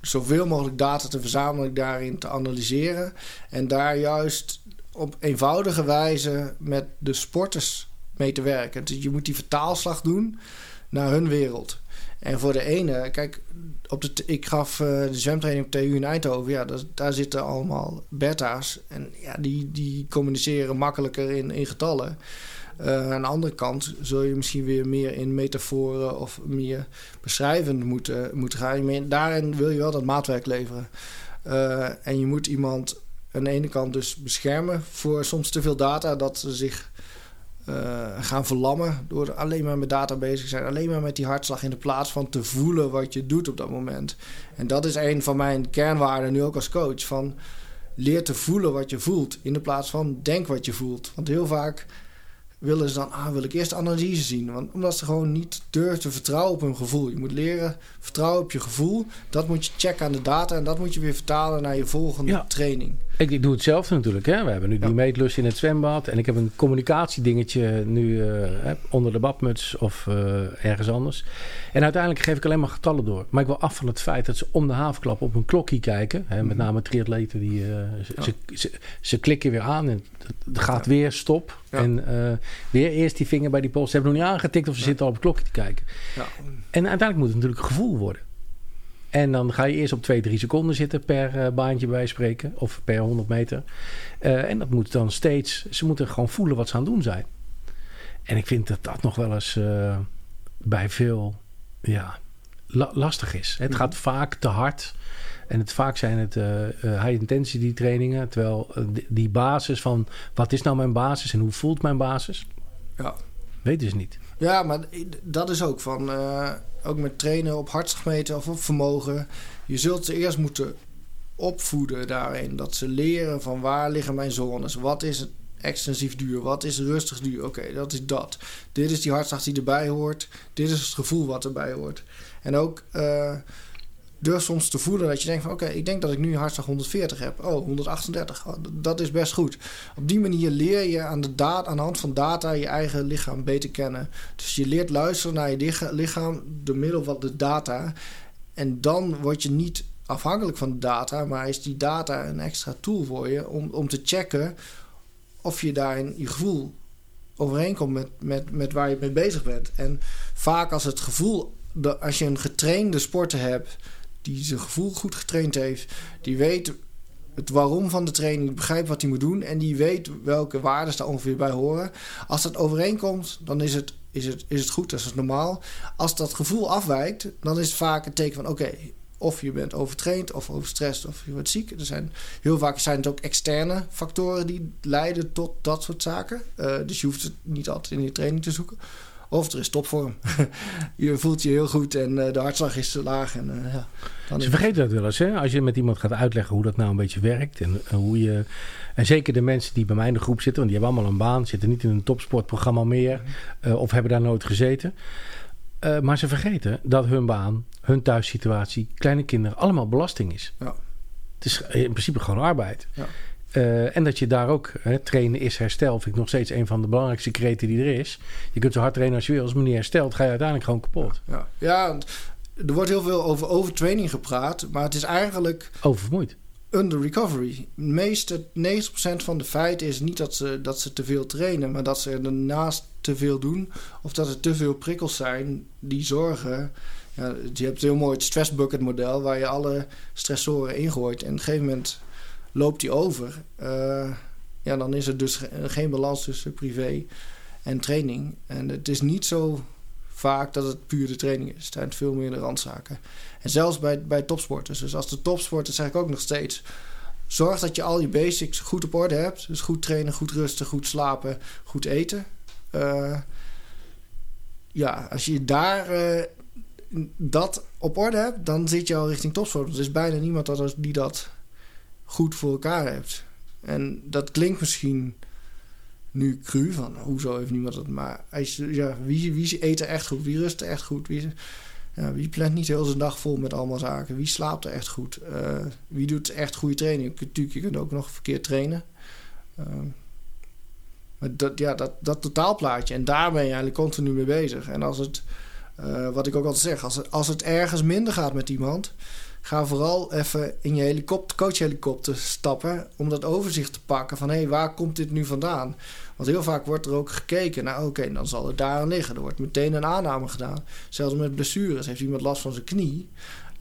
zoveel mogelijk data te verzamelen, daarin te analyseren. En daar juist op eenvoudige wijze met de sporters mee te werken. Dus je moet die vertaalslag doen naar hun wereld. En voor de ene, kijk, op de, ik gaf uh, de zwemtraining op TU in Eindhoven. Ja, dat, daar zitten allemaal beta's. En ja, die, die communiceren makkelijker in, in getallen. Uh, aan de andere kant zul je misschien weer meer in metaforen of meer beschrijvend moeten, moeten gaan. Daarin wil je wel dat maatwerk leveren. Uh, en je moet iemand aan de ene kant dus beschermen voor soms te veel data, dat ze zich gaan verlammen door alleen maar met data bezig te zijn, alleen maar met die hartslag in de plaats van te voelen wat je doet op dat moment. En dat is een van mijn kernwaarden nu ook als coach van leer te voelen wat je voelt in de plaats van denk wat je voelt. Want heel vaak willen ze dan, ah, wil ik eerst analyse zien. Want, omdat ze gewoon niet durven te vertrouwen op hun gevoel. Je moet leren vertrouwen op je gevoel. Dat moet je checken aan de data en dat moet je weer vertalen naar je volgende training. Ik, ik doe hetzelfde natuurlijk. Hè. We hebben nu die meetlus in het zwembad. En ik heb een communicatiedingetje nu uh, onder de badmuts of uh, ergens anders. En uiteindelijk geef ik alleen maar getallen door. Maar ik wil af van het feit dat ze om de havenklap op een klokje kijken. Hè, met mhm. name triatleten. Die, uh, ze, ze, ze, klikken weer aan en het gaat weer stop. En weer eerst die vinger bij die pols. Ze hebben nog niet aangetikt of ze zitten al op het klokje te kijken. En uiteindelijk moet het natuurlijk gevoel worden. En dan ga je eerst op 2, 3 seconden zitten per uh, baantje bij spreken. Of per 100 meter. Uh, en dat moet dan steeds... Ze moeten gewoon voelen wat ze aan het doen zijn. En ik vind dat dat nog wel eens uh, bij veel ja, la lastig is. Het gaat vaak te hard. En het, vaak zijn het high intensity trainingen. Terwijl die basis van wat is nou mijn basis en hoe voelt mijn basis? Ja. Weten ze niet. Ja, maar dat is ook van ook met trainen op hartslagmeter of op vermogen. Je zult ze eerst moeten opvoeden daarin. Dat ze leren van waar liggen mijn zones. Wat is het extensief duur? Wat is rustig duur? Oké, dat is dat. Dit is die hartslag die erbij hoort. Dit is het gevoel wat erbij hoort. En ook... Uh, durf soms te voelen dat je denkt van... oké, ik denk dat ik nu hartslag 140 heb. Oh, 138. dat is best goed. Op die manier leer je aan de, aan de hand van data... je eigen lichaam beter kennen. Dus je leert luisteren naar je lichaam... door middel van de data. En dan word je niet afhankelijk van de data... maar is die data een extra tool voor je... om, om te checken of je daarin je gevoel overeenkomt... met, met, met waar je mee bezig bent. En vaak als het gevoel... als je een getrainde sporter hebt die zijn gevoel goed getraind heeft, die weet het waarom van de training, die begrijpt wat hij moet doen en die weet welke waarden daar ongeveer bij horen. Als dat overeenkomt, dan is het, is het, is het goed, dat is normaal. Als dat gevoel afwijkt, dan is het vaak een teken van oké, of je bent overtraind of overstrest of je wordt ziek. Er zijn, heel vaak zijn het ook externe factoren die leiden tot dat soort zaken. Uh, dus je hoeft het niet altijd in je training te zoeken. Of er is topvorm. je voelt je heel goed en uh, de hartslag is te laag. En, uh, ja, dan Ze vergeten dat wel eens, hè? Als je met iemand gaat uitleggen hoe dat nou een beetje werkt. En, uh, hoe je, en zeker de mensen die bij mij in de groep zitten, want die hebben allemaal een baan, zitten niet in een topsportprogramma meer. Mhm. of hebben daar nooit gezeten. maar ze vergeten dat hun baan, hun thuissituatie, kleine kinderen, allemaal belasting is. Ja. Het is in principe gewoon arbeid. Ja. Uh, en dat je daar ook, hè, trainen is herstel, vind ik nog steeds een van de belangrijkste kreten die er is. Je kunt zo hard trainen als je wil, als het niet herstelt, ga je uiteindelijk gewoon kapot. Ja, ja, er wordt heel veel over overtraining gepraat, maar het is eigenlijk... Oververmoeid. Under recovery. Meeste, 90% van de feiten is niet dat ze, dat ze te veel trainen, maar dat ze ernaast te veel doen. Of dat er te veel prikkels zijn die zorgen. Ja, je hebt heel mooi het stress bucket model waar je alle stressoren ingooit. En op een gegeven moment loopt die over, uh, ja, dan is er dus geen balans tussen privé en training. En het is niet zo vaak dat het puur de training is. Het zijn veel meer de randzaken. En zelfs bij, bij topsporters. Dus als de topsporters zeg ik ook nog steeds... zorg dat je al je basics goed op orde hebt. Dus goed trainen, goed rusten, goed slapen, goed eten. Uh, ja, als je daar uh, dat op orde hebt... dan zit je al richting topsport. Er is bijna niemand die dat goed voor elkaar hebt. En dat klinkt misschien nu cru, van hoezo heeft niemand dat. Maar als je, ja, wie, wie eet er echt goed? Wie rust er echt goed? Wie, ja, wie plant niet heel zijn dag vol met allemaal zaken? Wie slaapt er echt goed? Uh, wie doet echt goede training? Natuurlijk, je kunt ook nog verkeerd trainen. Uh, maar dat, ja, dat, dat totaalplaatje. En daar ben je eigenlijk continu mee bezig. En als het, uh, wat ik ook altijd zeg, als het, als het ergens minder gaat met iemand ga vooral even in je helikopter, coachhelikopter stappen om dat overzicht te pakken van hé, hey, waar komt dit nu vandaan? Want heel vaak wordt er ook gekeken naar oké, dan zal het daar liggen. Er wordt meteen een aanname gedaan. Zelfs met blessures heeft iemand last van zijn knie.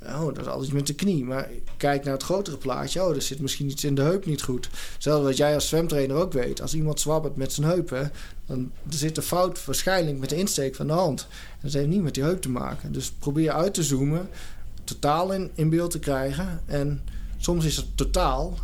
Oh, dat is altijd met de knie. Maar kijk naar het grotere plaatje. Oh, er zit misschien iets in de heup niet goed. Zelfs wat jij als zwemtrainer ook weet. Als iemand zwabbert met zijn heupen, dan zit een fout waarschijnlijk met de insteek van de hand. Dat heeft niet met die heup te maken. Dus probeer uit te zoomen totaal in, beeld te krijgen. En soms is het totaal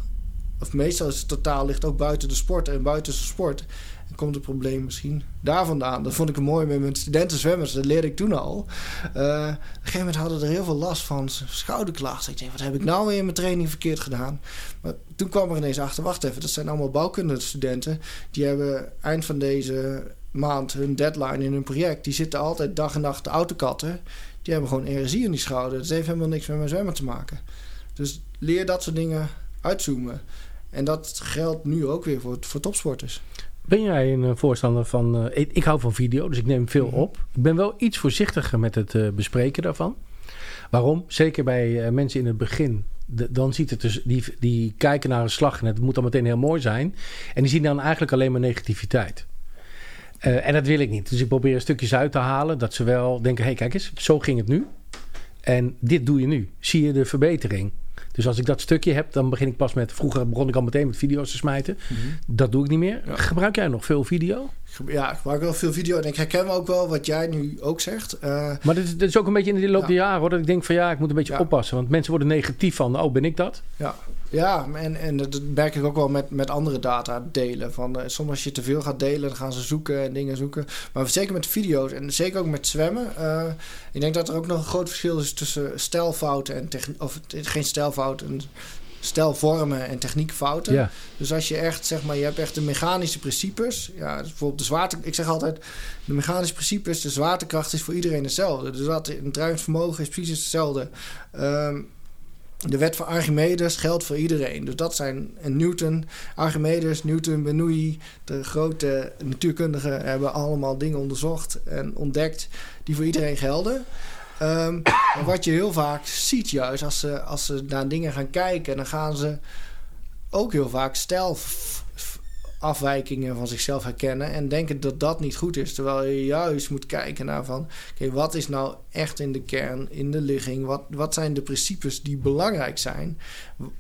of meestal is het totaal ligt ook buiten de sport en buiten de sport. En komt het probleem misschien daar vandaan. Dat vond ik mooi met mijn studenten zwemmers. Dat leerde ik toen al. Uh, op een gegeven moment hadden er heel veel last van schouderklachten. Ik dacht, wat heb ik nou weer in mijn training verkeerd gedaan? Maar toen kwam er ineens achter, wacht even, dat zijn allemaal bouwkundestudenten. Die hebben eind van deze maand hun deadline in hun project. Die zitten altijd dag en nacht de autokatten. Die hebben gewoon RSI in die schouder. Dat heeft helemaal niks met mijn zwemmen te maken. Dus leer dat soort dingen uitzoomen. En dat geldt nu ook weer voor, voor topsporters. Ben jij een eh, voorstander van. Uh, ik, hou van video, dus ik neem veel mhm. op. Ik ben wel iets voorzichtiger met het uh, bespreken daarvan. Waarom? Zeker bij mensen in het begin. De, dan ziet het dus. Die, die kijken naar een slag en het moet dan meteen heel mooi zijn. En die zien dan eigenlijk alleen maar negativiteit. En dat wil ik niet. Dus ik probeer stukjes uit te halen. Dat ze wel denken: hé, hey, kijk eens, zo ging het nu. En dit doe je nu. Zie je de verbetering? Dus als ik dat stukje heb, dan begin ik pas met. Vroeger begon ik al meteen met video's te smijten. Mhm. Dat doe ik niet meer. Gebruik jij nog veel video? Ja, ik gebruik wel veel video. En ik herken ook wel wat jij nu ook zegt. Uh, maar dit, dit, is ook een beetje in de loop ja. der jaren hoor. Dat ik denk van ja, ik moet een beetje oppassen. Want mensen worden negatief van. Oh, ben ik dat? Ja, ja, en, en dat merk ik ook wel met, met andere data delen. Van, uh, soms als je te veel gaat delen, dan gaan ze zoeken en dingen zoeken. Maar zeker met video's en zeker ook met zwemmen. Uh, ik denk dat er ook nog een groot verschil is tussen stijlfouten en techniek. Of geen stijlfouten, stelvormen en techniekfouten. Ja. Dus als je echt, zeg maar, je hebt echt de mechanische principes. Ja, dus bijvoorbeeld de zwaarte. Ik zeg altijd, de mechanische principes, de zwaartekracht is voor iedereen hetzelfde. Dus wat een drijvingsvermogen is precies hetzelfde. Um, de wet van Archimedes geldt voor iedereen. Dus dat zijn en Newton, Archimedes, Newton, Bernoulli, de grote natuurkundigen hebben allemaal dingen onderzocht en ontdekt die voor iedereen gelden. Um, wat je heel vaak ziet, juist als ze, als ze naar dingen gaan kijken, dan gaan ze ook heel vaak stijl afwijkingen van zichzelf herkennen en denken dat dat niet goed is. Terwijl je juist moet kijken naar van, oké, wat is nou echt in de kern, in de ligging? Wat, wat zijn de principes die belangrijk zijn?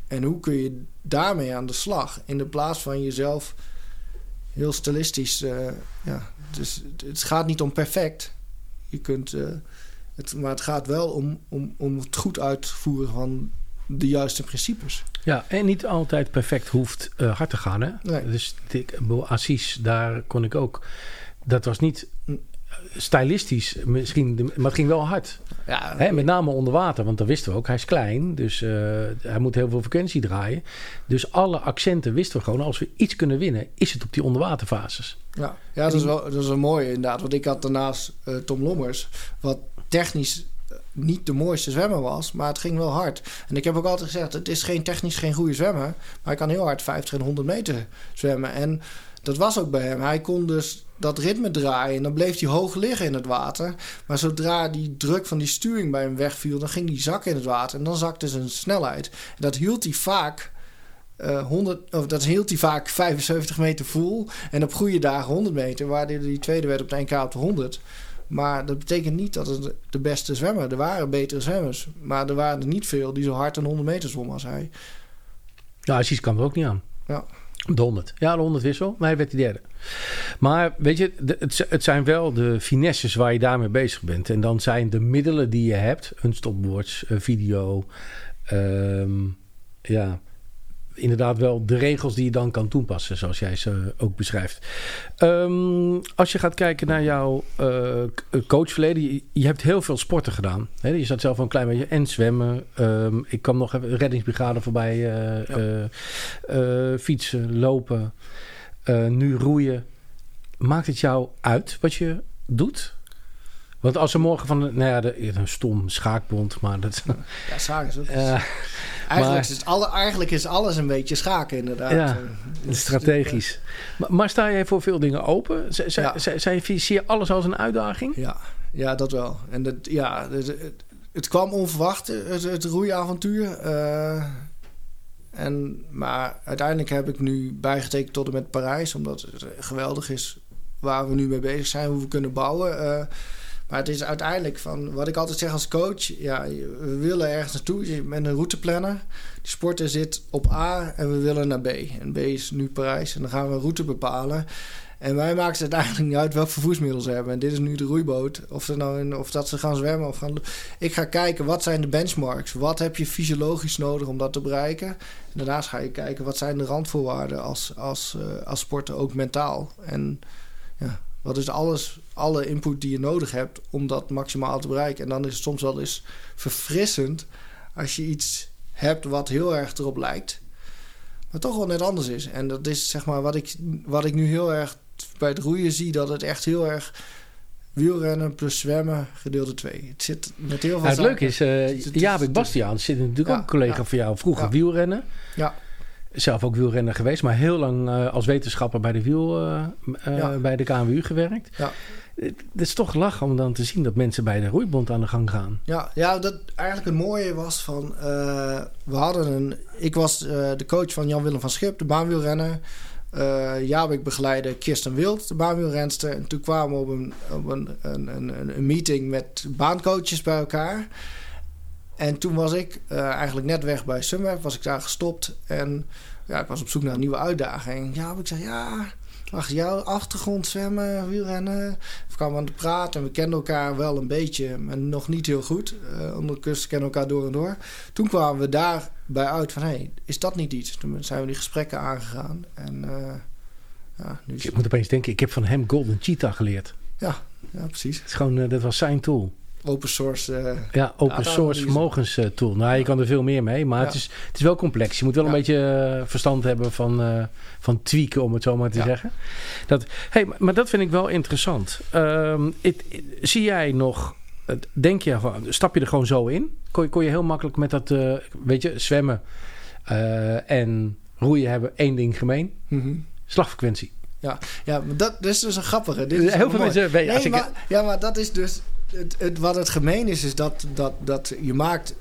En hoe kun je daarmee aan de slag? In de plaats van jezelf heel stilistisch, uh, ja, dus het gaat niet om perfect. Je kunt, het, maar het gaat wel om, om, om het goed uitvoeren van de juiste principes. Ja, en niet altijd perfect hoeft uh, hard te gaan. Hè? Nee. Dus ik, Assis, daar kon ik ook. Dat was niet stylistisch misschien, maar het ging wel hard. Ja, Hè, met name onder water, want dat wisten we ook. Hij is klein, dus uh, hij moet heel veel frequentie draaien. Dus alle accenten wisten we gewoon. Als we iets kunnen winnen, is het op die onderwaterfases. Ja, ja dat, is wel, dat is wel mooi inderdaad. Want ik had daarnaast uh, Tom Lommers, wat technisch niet de mooiste zwemmer was, maar het ging wel hard. En ik heb ook altijd gezegd, het is geen technisch geen goede zwemmer, maar hij kan heel hard 50 en 100 meter zwemmen. En dat was ook bij hem. Hij kon dus dat ritme draaien en dan bleef hij hoog liggen in het water. Maar zodra die druk van die sturing bij hem wegviel, dan ging hij zakken in het water en dan zakte zijn snelheid. Dat hield hij vaak uh, eh, 100, of dat hield hij vaak 75 meter vol. En op goede dagen 100 meter, waar hij tweede werd op de NK op de 100. Maar dat betekent niet dat het de beste zwemmer. Er waren betere zwemmers. Maar er waren er niet veel die zo hard een 100 meter zwommen als hij. Ja, Assis kwam er ook niet aan. Ja. De 100. Ja, de 100 wissel. Maar hij werd die derde. Maar weet je, het, het, zijn wel de finesses waar je daarmee bezig bent. En dan zijn de middelen die je hebt. Een stopwatch, een video. Um, ja, inderdaad wel de regels die je dan kan toepassen, zoals jij ze ook beschrijft. Um, als je gaat kijken naar jouw uh, coachverleden, je, je, hebt heel veel sporten gedaan. Hè? Je zat zelf een klein beetje en zwemmen. Um, ik kwam nog even reddingsbrigade voorbij, uh, ja. uh, fietsen, lopen, nu roeien. Maakt het jou uit wat je doet? Want als ze morgen van, nou ja, de, een stom schaakbond, maar dat... Ja, schaak is ook... Uh, eigenlijk, is alle, eigenlijk is alles een beetje schaken, inderdaad. Ja, dus, strategisch. Maar, maar, sta je voor veel dingen open? ja. zie je alles als een uitdaging? Ja, ja dat wel. En dat, ja, het, het kwam onverwacht, het, het roeiavontuur. Uh, en, maar uiteindelijk heb ik nu bijgetekend tot en met Parijs, omdat het geweldig is waar we nu mee bezig zijn, hoe we kunnen bouwen. Maar het is uiteindelijk van wat ik altijd zeg als coach: ja, we willen ergens naartoe. Met een routeplanner. Die sporter zit op A en we willen naar B. En B is nu Parijs. En dan gaan we een route bepalen. En mij maakt het eigenlijk niet uit welk vervoersmiddel ze hebben. En dit is nu de roeiboot. Of, ze nou of dat ze gaan zwemmen of gaan... Ik ga kijken, wat zijn de benchmarks? Wat heb je fysiologisch nodig om dat te bereiken? En daarnaast ga je kijken, wat zijn de randvoorwaarden als, als, uh, als sporter, ook mentaal? En ja, wat is alles, alle input die je nodig hebt om dat maximaal te bereiken? En dan is het soms wel eens verfrissend als je iets hebt wat heel erg erop lijkt, maar toch wel net anders is. En dat is zeg maar wat ik, wat ik nu heel erg bij het roeien zie, dat het echt heel erg wielrennen plus zwemmen, gedeelte 2. Het zit met heel veel. Nou, het leuke is, uh, Jabik Bastiaan zit natuurlijk ook een collega ja, van jou, vroeger wielrennen. Ja. Zelf ook wielrenner geweest, maar heel lang uh, als wetenschapper bij de wiel, uh, ja. bij de KNWU gewerkt. Ja. Het is toch lachen om dan te zien dat mensen bij de roeibond aan de gang gaan. Ja, ja dat eigenlijk het mooie was van... we hadden een... Ik was de coach van Jan-Willem van Schip, de baanwielrenner. Uh, Jabik begeleide Kirsten Wild, de baanwielrenster. En toen kwamen we op een, op een, een, een, een meeting met baancoaches bij elkaar. En toen was ik uh, eigenlijk net weg bij Sunweb, was ik daar gestopt. En ja, ik was op zoek naar een nieuwe uitdaging. Ja, ik zei, ja, achter jouw achtergrond zwemmen, wielrennen. We kwamen aan het praten en we kenden elkaar wel een beetje, maar nog niet heel goed. Uh, ondertussen kennen we elkaar door en door. Toen kwamen we daarbij uit van, hé, hey, is dat niet iets? Toen zijn we die gesprekken aangegaan. En uh, ja, nu is... Ik moet opeens denken, ik heb van hem Golden Cheetah geleerd. Ja, ja precies. Het is gewoon, uh, dat was zijn tool open source. Uh, ja, open source vermogenstool. Nou, je kan er veel meer mee, maar ja. het, is, het is wel complex. Je moet wel ja. een beetje uh, verstand hebben van, van tweaken, om het zo maar te zeggen. Dat, hey, maar dat vind ik wel interessant. Um, it, it, zie jij nog, denk je, stap je er gewoon zo in? Kon je, kon je heel makkelijk met dat, weet je, zwemmen en roeien hebben één ding gemeen? Mm -hmm. Slagfrequentie. Ja, ja maar dat, dat is dus een grappige. Dit is heel veel mensen. Nee, maar, ja, maar dat is dus het, het, wat het gemeen is, is dat, dat, dat je maakt.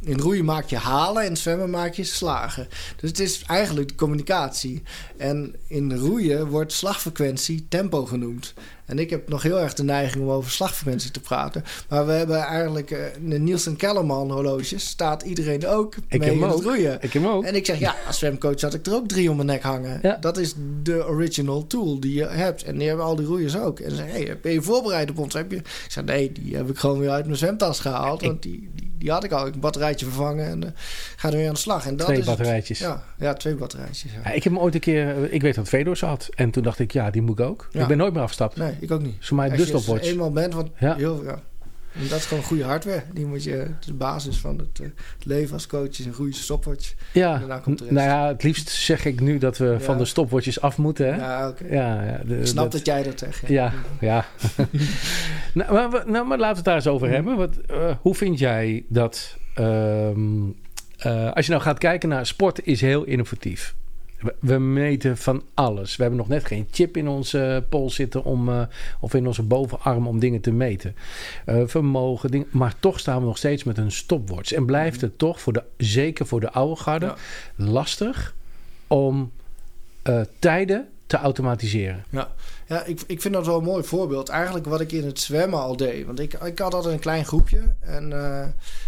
In roeien maak je halen, in zwemmen maak je slagen. Dus het is eigenlijk de communicatie. En in roeien wordt slagfrequentie tempo genoemd. En ik heb nog heel erg de neiging om over slagfrequentie te praten. Maar we hebben eigenlijk uh, de Nielsen Kellerman horloges. Staat iedereen ook ik mee in roeien. Ik hem ook. En ik zeg, ja, als zwemcoach had ik er ook drie om mijn nek hangen. Ja. Dat is de original tool die je hebt. En die hebben al die roeiers ook. En ze zeggen, hey, ben je voorbereid op ons? Heb je? Ik zeg, nee, die heb ik gewoon weer uit mijn zwemtas gehaald. Want die, die, die had ik al. Ik een batterijtje vervangen en uh, ga er weer aan de slag. En dat twee is batterijtjes. Het. Ja, ja, twee batterijtjes. Ja. Ik heb hem ooit een keer, ik weet dat Fedor zat. En toen dacht ik, ja, die moet ik ook. Ik ben nooit meer afgestapt. Nee, ik ook niet. Voor mij Als de je stopwatch. eenmaal bent, want Ja. heel, ja. En dat is gewoon goede hardware. Die moet je, het is de basis van het, uh, het leven als coach, is een goede stopwatch. Ja, daarna komt de rest. nou ja, het liefst zeg ik nu dat we Ja. van de stopwatches af moeten. Hè? Ja, oké. Ja, ja, de- Ik snap dat, jij dat zegt. Ja, ja. nou, maar, nou, maar laten we het daar eens over Mhm. hebben. Wat, eh, hoe vind jij dat... ehm, eh, als je nou gaat kijken naar sport is heel innovatief. We, meten van alles. We hebben nog net geen chip in onze eh, pols zitten om, eh, of in onze bovenarm om dingen te meten. Eh, vermogen, dingen, maar toch staan we nog steeds met een stopwatch. En blijft het toch, voor de, zeker voor de oude garde, Ja. lastig om tijden te automatiseren. Ja, ja ik, ik vind dat wel een mooi voorbeeld. Eigenlijk wat ik in het zwemmen al deed. Want ik, ik had altijd een klein groepje. En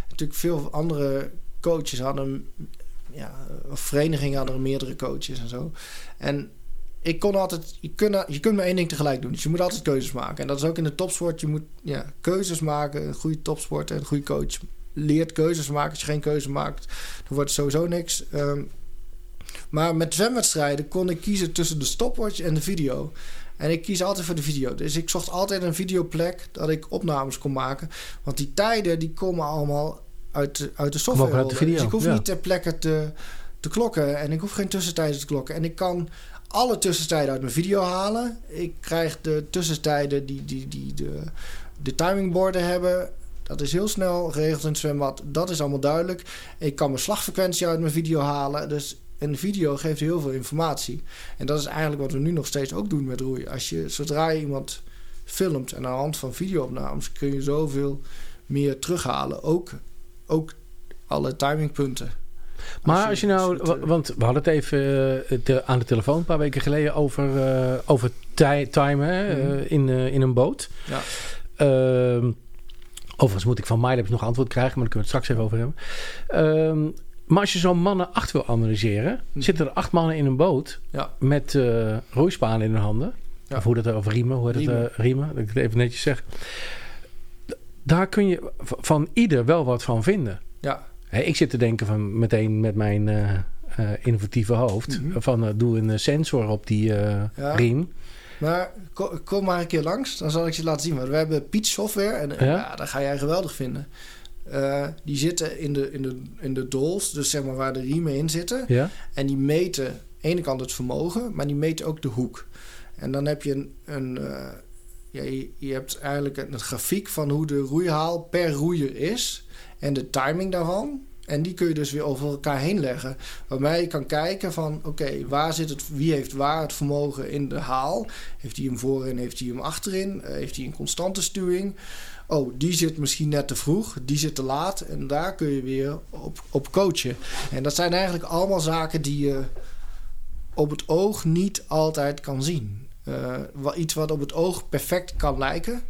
natuurlijk veel andere coaches hadden... Ja, of verenigingen hadden er meerdere coaches en zo. En ik kon altijd... Je kunt, je kunt maar één ding tegelijk doen. Dus je moet altijd keuzes maken. En dat is ook in de topsport. Je moet ja, keuzes maken. Een goede topsporter, een goede coach leert keuzes maken. Als je geen keuze maakt, dan wordt het sowieso niks. Ehm, maar met zwemwedstrijden kon ik kiezen tussen de stopwatch en de video. En ik kies altijd voor de video. Dus ik zocht altijd een videoplek dat ik opnames kon maken. Want die tijden die komen allemaal uit, de- uit de software. Komen ook uit de video, Dus ik hoef ja. niet ter plekke te, te klokken. En ik hoef geen tussentijden te klokken. En ik kan alle tussentijden uit mijn video halen. Ik krijg de tussentijden die, die, die de, de timingborden hebben. Dat is heel snel geregeld in het zwembad. Dat is allemaal duidelijk. Ik kan mijn slagfrequentie uit mijn video halen. Dus een video geeft heel veel informatie. En dat is eigenlijk wat we nu nog steeds ook doen met roeien. Als je, zodra je iemand filmt en aan de hand van videoopnames kun je zoveel meer terughalen. Ook, ook alle timingpunten. Maar als je, nou, als je het, wa- want we hadden het even eh, te- aan de telefoon een paar weken geleden over, eh, over timen Mhm. eh, in, eh, in een boot. Ja. Ehm, overigens moet ik van MyLabs nog antwoord krijgen, maar daar kunnen we het straks even over hebben. Ehm, maar als je zo'n mannen acht wil analyseren, Mhm. zitten er acht mannen in een boot Ja. met eh roeispanen in hun handen. Ja. Of hoe dat over riemen, hoe heet het? Riemen. eh, riemen, dat ik het even netjes zeg. Daar kun je van ieder wel wat van vinden. Ja, ik zit te denken van meteen met mijn eh, eh, innovatieve hoofd. Mhm. Van eh, doe een sensor op die Ja. riem. maar ko- kom maar een keer langs, dan zal ik je laten zien. Want we hebben Peach software en Ja? ja? dat ga jij geweldig vinden. Die zitten in de, in, de, in de dols, dus zeg maar waar de riemen in zitten. Ja? En die meten aan de ene kant het vermogen, maar die meten ook de hoek. En dan heb je een. een je, hebt eigenlijk een, een grafiek van hoe de roeihaal per roeier is. En de timing daarvan. En die kun je dus weer over elkaar heen leggen. Waarbij je kan kijken van oké, waar zit het, wie heeft waar het vermogen in de haal? Heeft hij hem voorin, heeft hij hem achterin? Eh, heeft hij een constante stuwing? Oh, die zit misschien net te vroeg, die zit te laat. En daar kun je weer op, op coachen. En dat zijn eigenlijk allemaal zaken die je op het oog niet altijd kan zien. Eh, wa- iets wat op het oog perfect kan lijken.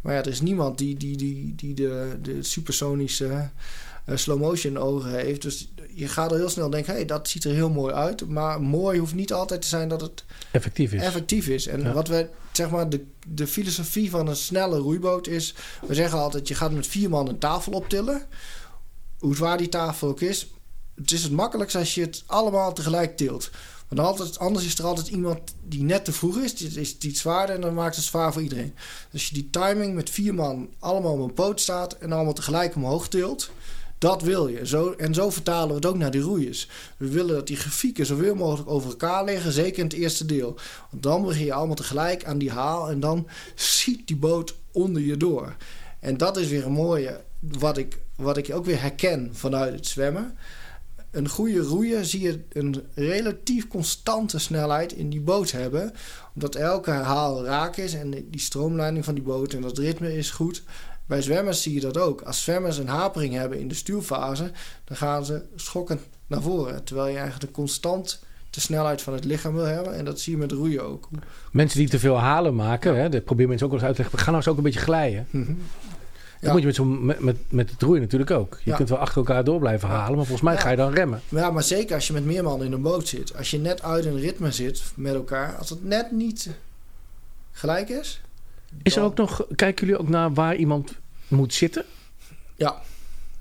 Maar ja, er is niemand die, die, die, die de, de supersonische eh, slow motion ogen heeft. Dus je gaat er heel snel denken, hey, dat ziet er heel mooi uit. Maar mooi hoeft niet altijd te zijn dat het Effectief is. effectief is. En Ja. wat we, zeg maar, de, de filosofie van een snelle roeiboot is... We zeggen altijd, je gaat met vier man een tafel optillen. Hoe zwaar die tafel ook is. Het is het makkelijkst als je het allemaal tegelijk tilt. Want altijd, anders is er altijd iemand die net te vroeg is. Die is iets zwaarder en dan maakt het zwaar voor iedereen. Dus je die timing met vier man allemaal op een poot staat... en allemaal tegelijk omhoog tilt... Dat wil je. Zo, en zo vertalen we het ook naar die roeiers. We willen dat die grafieken zoveel mogelijk over elkaar liggen, zeker in het eerste deel. Want dan begin je allemaal tegelijk aan die haal en dan schiet die boot onder je door. En dat is weer een mooie, wat ik, wat ik ook weer herken vanuit het zwemmen. Een goede roeier zie je een relatief constante snelheid in die boot hebben. Omdat elke haal raak is en die stroomleiding van die boot en dat ritme is goed. Bij zwemmers zie je dat ook. Als zwemmers een hapering hebben in de stuurfase, dan gaan ze schokkend naar voren. Terwijl je eigenlijk constant de snelheid van het lichaam wil hebben. En dat zie je met roeien ook. Mensen die te veel halen maken, hè, dat probeer mensen ook wel eens uit te leggen. We gaan nou eens ook een beetje glijden. Dat moet je met, zo, met, met, met het roeien natuurlijk ook. Je kunt wel achter elkaar door blijven halen, maar volgens mij ga je dan remmen. Maar ja, maar zeker als je met meer mannen in een boot zit. Als je net uit een ritme zit met elkaar. Als het net niet gelijk is. Is er ook nog, kijken jullie ook naar waar iemand moet zitten? Ja.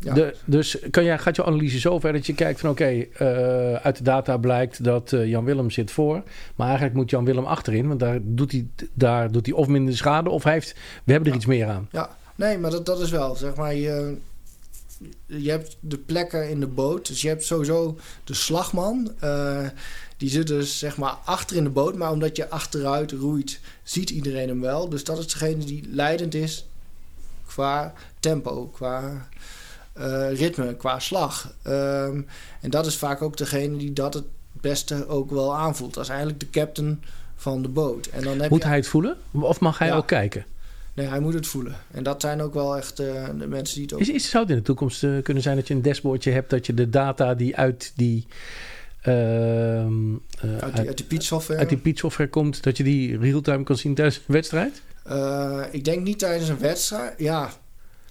Ja. De, dus kan jij, gaat je analyse zo ver dat je kijkt van oké, eh, uit de data blijkt dat eh, Jan Willem zit voor. Maar eigenlijk moet Jan Willem achterin, want daar doet hij, daar doet hij of minder schade of hij heeft, we hebben er Ja. iets meer aan. Ja, nee, maar dat, dat is wel, zeg maar, je, je hebt de plekken in de boot. Dus je hebt sowieso de slagman. eh, die zit dus, zeg maar, achter in de boot. Maar omdat je achteruit roeit, ziet iedereen hem wel. Dus dat is degene die leidend is qua tempo, qua eh, ritme, qua slag. Ehm, en dat is vaak ook degene die dat het beste ook wel aanvoelt. Dat is eigenlijk de captain van de boot. En dan heb Moet je hij het voelen of mag hij Ja. ook kijken? Nee, hij moet het voelen. En dat zijn ook wel echt eh, de mensen die het ook... Is, is, zou het in de toekomst eh, kunnen zijn dat je een dashboardje hebt dat je de data die uit die, eh, uit die, uit die software. uit die Peach software komt, dat je die real-time kan zien tijdens een wedstrijd? Ik denk niet tijdens een wedstrijd. Ja,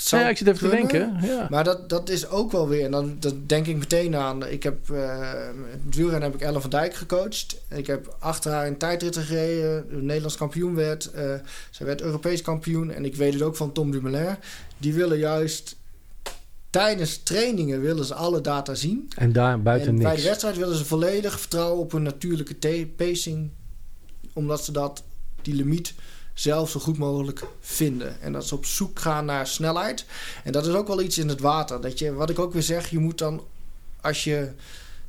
zou Ja, ik zit even kunnen. te denken. Ja. Maar dat, dat is ook wel weer... En dan dat denk ik meteen aan... Ik heb... eh het wielrennen heb ik Ellen van Dijk gecoacht. Ik heb achter haar een tijdrit gereden. Nederlands kampioen werd. eh zij werd Europees kampioen. En ik weet het ook van Tom Dumoulin. Die willen juist... Tijdens trainingen willen ze alle data zien. En daar buiten en bij de wedstrijd willen ze volledig vertrouwen op hun natuurlijke pacing. Omdat ze dat, die limiet zelf zo goed mogelijk vinden. En dat ze op zoek gaan naar snelheid. En dat is ook wel iets in het water. Dat je, wat ik ook weer zeg, je moet dan... Als je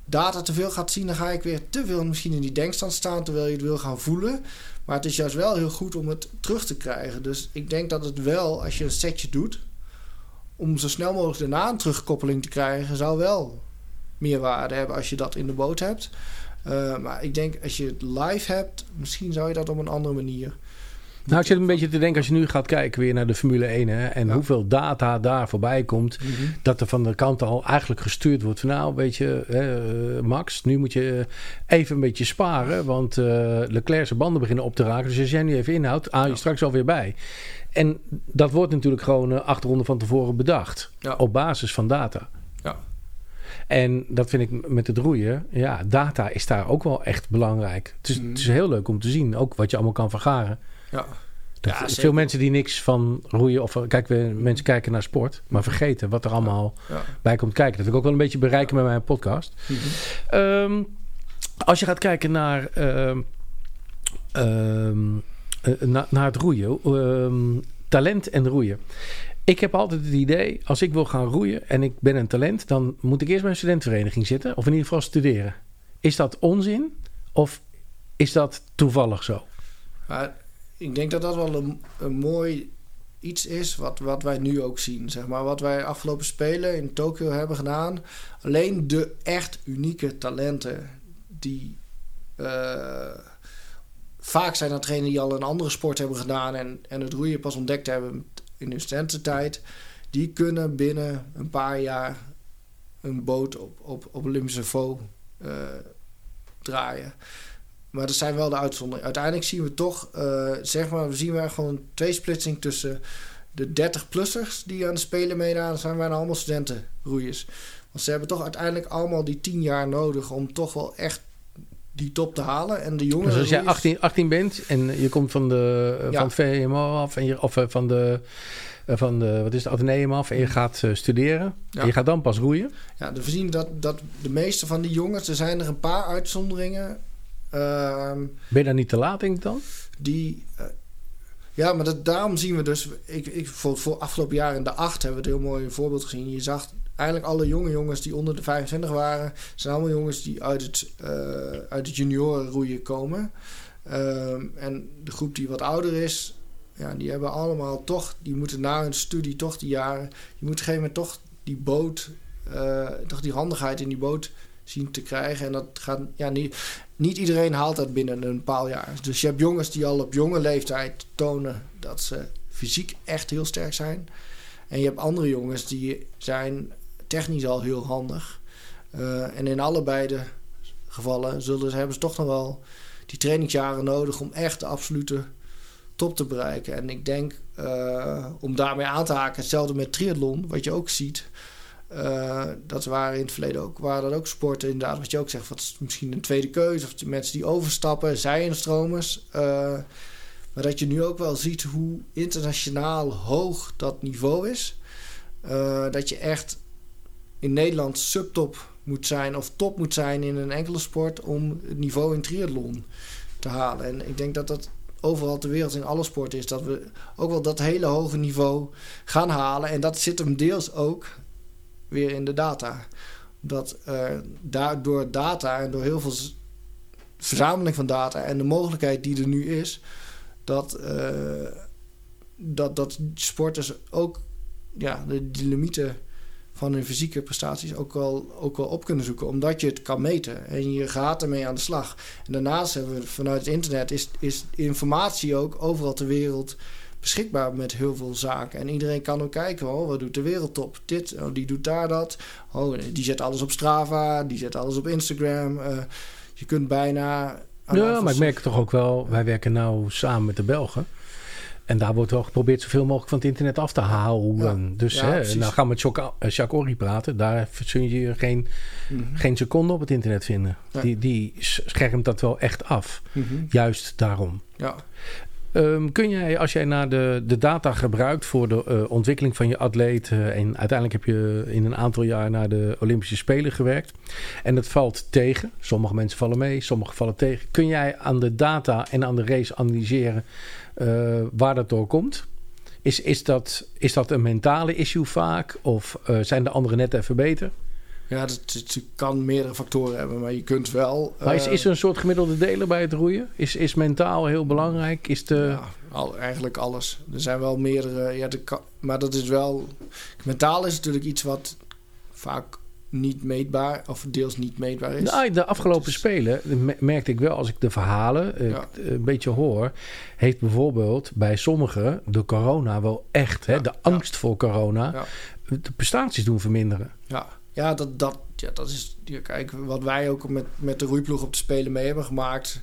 data te veel gaat zien, dan ga ik weer te veel misschien in die denkstand staan... terwijl je het wil gaan voelen. Maar het is juist wel heel goed om het terug te krijgen. Dus ik denk dat het wel, als je een setje doet... om zo snel mogelijk daarna een terugkoppeling te krijgen... zou wel meer waarde hebben als je dat in de boot hebt. Uh, maar ik denk als je het live hebt, misschien zou je dat op een andere manier. Nou, ik zit een beetje te denken als je nu gaat kijken weer naar de Formule 1 hè, en Ja. hoeveel data daar voorbij komt. Mhm. Dat er van de kant al eigenlijk gestuurd wordt van nou, weet je, hè, eh, Max, nu moet je even een beetje sparen. Want eh Leclerc zijn banden beginnen op te raken. Dus als jij nu even inhoudt, haal je Ja. straks alweer bij. En dat wordt natuurlijk gewoon eh, acht ronden van tevoren bedacht. Ja. Op basis van data. Ja. En dat vind ik met het roeien. Ja, data is daar ook wel echt belangrijk. Het is, Mhm. het is heel leuk om te zien. Ook wat je allemaal kan vergaren. Ja. Dat, Ja, veel mensen die niks van roeien of kijk, we, mensen kijken naar sport, maar vergeten wat er allemaal Ja. bij komt kijken. Dat wil ik ook wel een beetje bereiken met mijn podcast. Mhm. Ehm, als je gaat kijken naar, ehm, ehm, eh, na- naar het roeien, talent en roeien. Ik heb altijd het idee, als ik wil gaan roeien en ik ben een talent, dan moet ik eerst bij een studentenvereniging zitten, of in ieder geval studeren. Is dat onzin of is dat toevallig zo? Maar ik denk dat dat wel een, mooi iets is wat, wat wij nu ook zien. Zeg maar. Wat wij afgelopen spelen in Tokio hebben gedaan. Alleen de echt unieke talenten die... eh, vaak zijn dat degenen die al een andere sport hebben gedaan... en, en het roeien pas ontdekt hebben in hun studententijd... die kunnen binnen een paar jaar een boot op, op, op Olympisch niveau eh, draaien. Maar dat zijn wel de uitzonderingen. Uiteindelijk zien we toch, eh, zeg maar, we zien wel gewoon twee splitsing tussen de 30-plussers die aan de Spelen meedaan. Dat zijn bijna allemaal studentenroeiers. Want ze hebben toch uiteindelijk allemaal die 10 jaar nodig om toch wel echt die top te halen. En de jongere Dus als jij roeiers- 18, 18 bent en je komt van, de, eh, Ja. van het VMO af, en je, of eh, van de, van de, wat is het, Atheneum af en je gaat eh, studeren. Ja. En je gaat dan pas roeien. Ja, we zien dat, dat de meeste van die jongens, er zijn er een paar uitzonderingen. Ehm, Ben je daar niet te laat, denk ik dan? die. eh, ja, maar dat, daarom zien we dus. Ik, ik, voor, voor afgelopen jaar in de 8 hebben we het heel mooi een voorbeeld gezien. Je zag eigenlijk alle jonge jongens die onder de 25 waren, zijn allemaal jongens die uit het, eh uit het juniorenroeien komen. Ehm, en de groep die wat ouder is, ja, die hebben allemaal toch, die moeten na hun studie toch die jaren, die moeten op een gegeven moment toch die boot, eh, toch die handigheid in die boot zien te krijgen. En dat gaat, ja, niet, niet iedereen haalt dat binnen een paar jaar. Dus je hebt jongens die al op jonge leeftijd tonen dat ze fysiek echt heel sterk zijn. En je hebt andere jongens die zijn technisch al heel handig. Eh, en in allebei de gevallen zullen hebben ze toch nog wel die trainingsjaren nodig om echt de absolute top te bereiken. En ik denk, eh, om daarmee aan te haken, hetzelfde met triathlon, wat je ook ziet. Eh, dat waren in het verleden ook, waren dat ook sporten, inderdaad, wat je ook zegt, wat is misschien een tweede keuze, of mensen die overstappen, zij-instromers. eh maar dat je nu ook wel ziet hoe internationaal hoog dat niveau is. Eh, dat je echt in Nederland subtop moet zijn of top moet zijn in een enkele sport om het niveau in triathlon te halen. En ik denk dat dat overal ter wereld in alle sporten is dat we ook wel dat hele hoge niveau gaan halen. En dat zit hem deels ook weer in de data. Dat eh daar, door data en door heel veel verzameling van data en de mogelijkheid die er nu is, dat, eh, dat, dat sporters ook ja, de, de limieten van hun fysieke prestaties ook wel, ook wel op kunnen zoeken. Omdat je het kan meten en je gaat ermee aan de slag. En daarnaast hebben we vanuit het internet is, is informatie ook overal ter wereld beschikbaar met heel veel zaken. En iedereen kan ook kijken, oh, wat doet de wereldtop? Dit, oh, die doet daar dat. Oh, die zet alles op Strava, die zet alles op Instagram. Eh, je kunt bijna... Ja, maar ik merk toch ook wel, wij werken nou samen met de Belgen. En daar wordt wel geprobeerd zoveel mogelijk van het internet af te houden. Ja. Dus Ja, hè, nou gaan we met Jacques eh, Ory praten. Daar zul je geen, Mhm. geen seconde op het internet vinden. Die, die schermt dat wel echt af. Mhm. Juist daarom. Ja. Ehm, kun jij, als jij naar de, de data gebruikt voor de eh, ontwikkeling van je atleet... eh, en uiteindelijk heb je in een aantal jaar naar de Olympische Spelen gewerkt... en het valt tegen, sommige mensen vallen mee, sommige vallen tegen... kun jij aan de data en aan de race analyseren eh, waar dat door komt? Is, is, dat, is dat een mentale issue vaak? Of zijn de anderen net even beter? Ja, het, kan meerdere factoren hebben, maar je kunt wel... Maar is, eh, is er een soort gemiddelde deler bij het roeien? Is, is mentaal heel belangrijk? Is de... Ja, al, eigenlijk alles. Er zijn wel meerdere... Ja, de, maar dat is wel... Mentaal is natuurlijk iets wat vaak niet meetbaar... of deels niet meetbaar is. Nou, de afgelopen is- spelen me- merkte ik wel, als ik de verhalen eh, Ja. een beetje hoor, heeft bijvoorbeeld bij sommigen de corona wel echt, hè, de ja. angst voor corona, de prestaties doen verminderen. Ja, ja, dat, dat, ja, dat is... Ja, kijk, wat wij ook met, met de roeiploeg op de Spelen mee hebben gemaakt...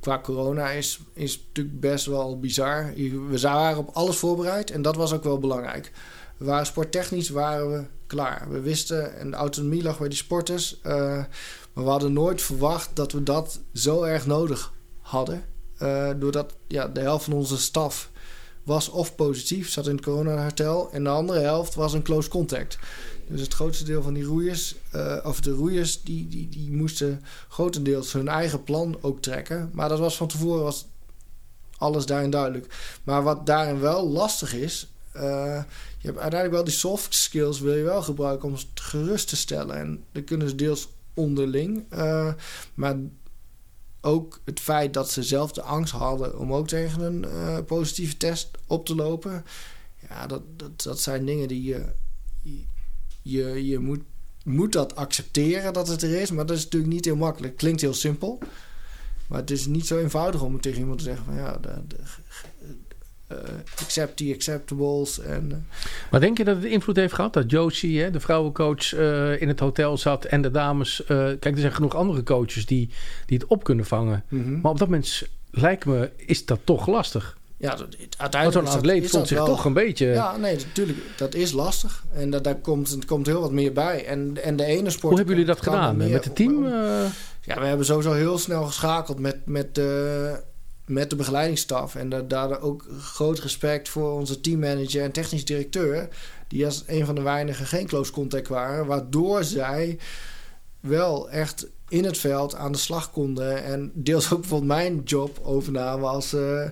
qua corona is, is natuurlijk best wel bizar. We waren op alles voorbereid en dat was ook wel belangrijk. We waren sporttechnisch waren we klaar. We wisten, en de autonomie lag bij die sporters. Uh, maar we hadden nooit verwacht dat we dat zo erg nodig hadden. Uh, doordat ja, de helft van onze staf was of positief, zat in het corona-hotel. En de andere helft was een close contact. Dus het grootste deel van die roeiers, uh, of de roeiers, die, die, die moesten grotendeels hun eigen plan ook trekken. Maar dat was van tevoren was alles daarin duidelijk. Maar wat daarin wel lastig is, uh, je hebt uiteindelijk wel die soft skills wil je wel gebruiken om het gerust te stellen. En dat kunnen ze deels onderling. Uh, maar ook het feit dat ze zelf de angst hadden om ook tegen een positieve test op te lopen. Ja, dat, dat, dat zijn dingen die je. Je, je moet, moet dat accepteren dat het er is, maar dat is natuurlijk niet heel makkelijk. Klinkt heel simpel, maar het is niet zo eenvoudig om tegen iemand te zeggen: van ja, de, de, uh, accept the acceptables. En, uh. Maar denk je dat het invloed heeft gehad dat Josie, hè, de vrouwencoach, uh, in het hotel zat en de dames. kijk, er zijn genoeg andere coaches die, die het op kunnen vangen. Mm -hmm. Maar op dat moment lijkt me, is dat toch lastig. Ja, uiteindelijk. zo'n atleet voelt zich wel, toch een beetje. Ja, nee, natuurlijk. Dat is lastig. En dat, daar komt, komt heel wat meer bij. En, en de ene sport. Hoe hebben jullie dat gedaan? Met het team? ja, we hebben sowieso heel snel geschakeld met. met met de begeleidingsstaf. En da daar ook groot respect voor onze teammanager en technisch directeur. Die als een van de weinigen geen close contact waren. Waardoor zij wel echt in het veld aan de slag konden. En deels ook bijvoorbeeld mijn job overnamen als uh,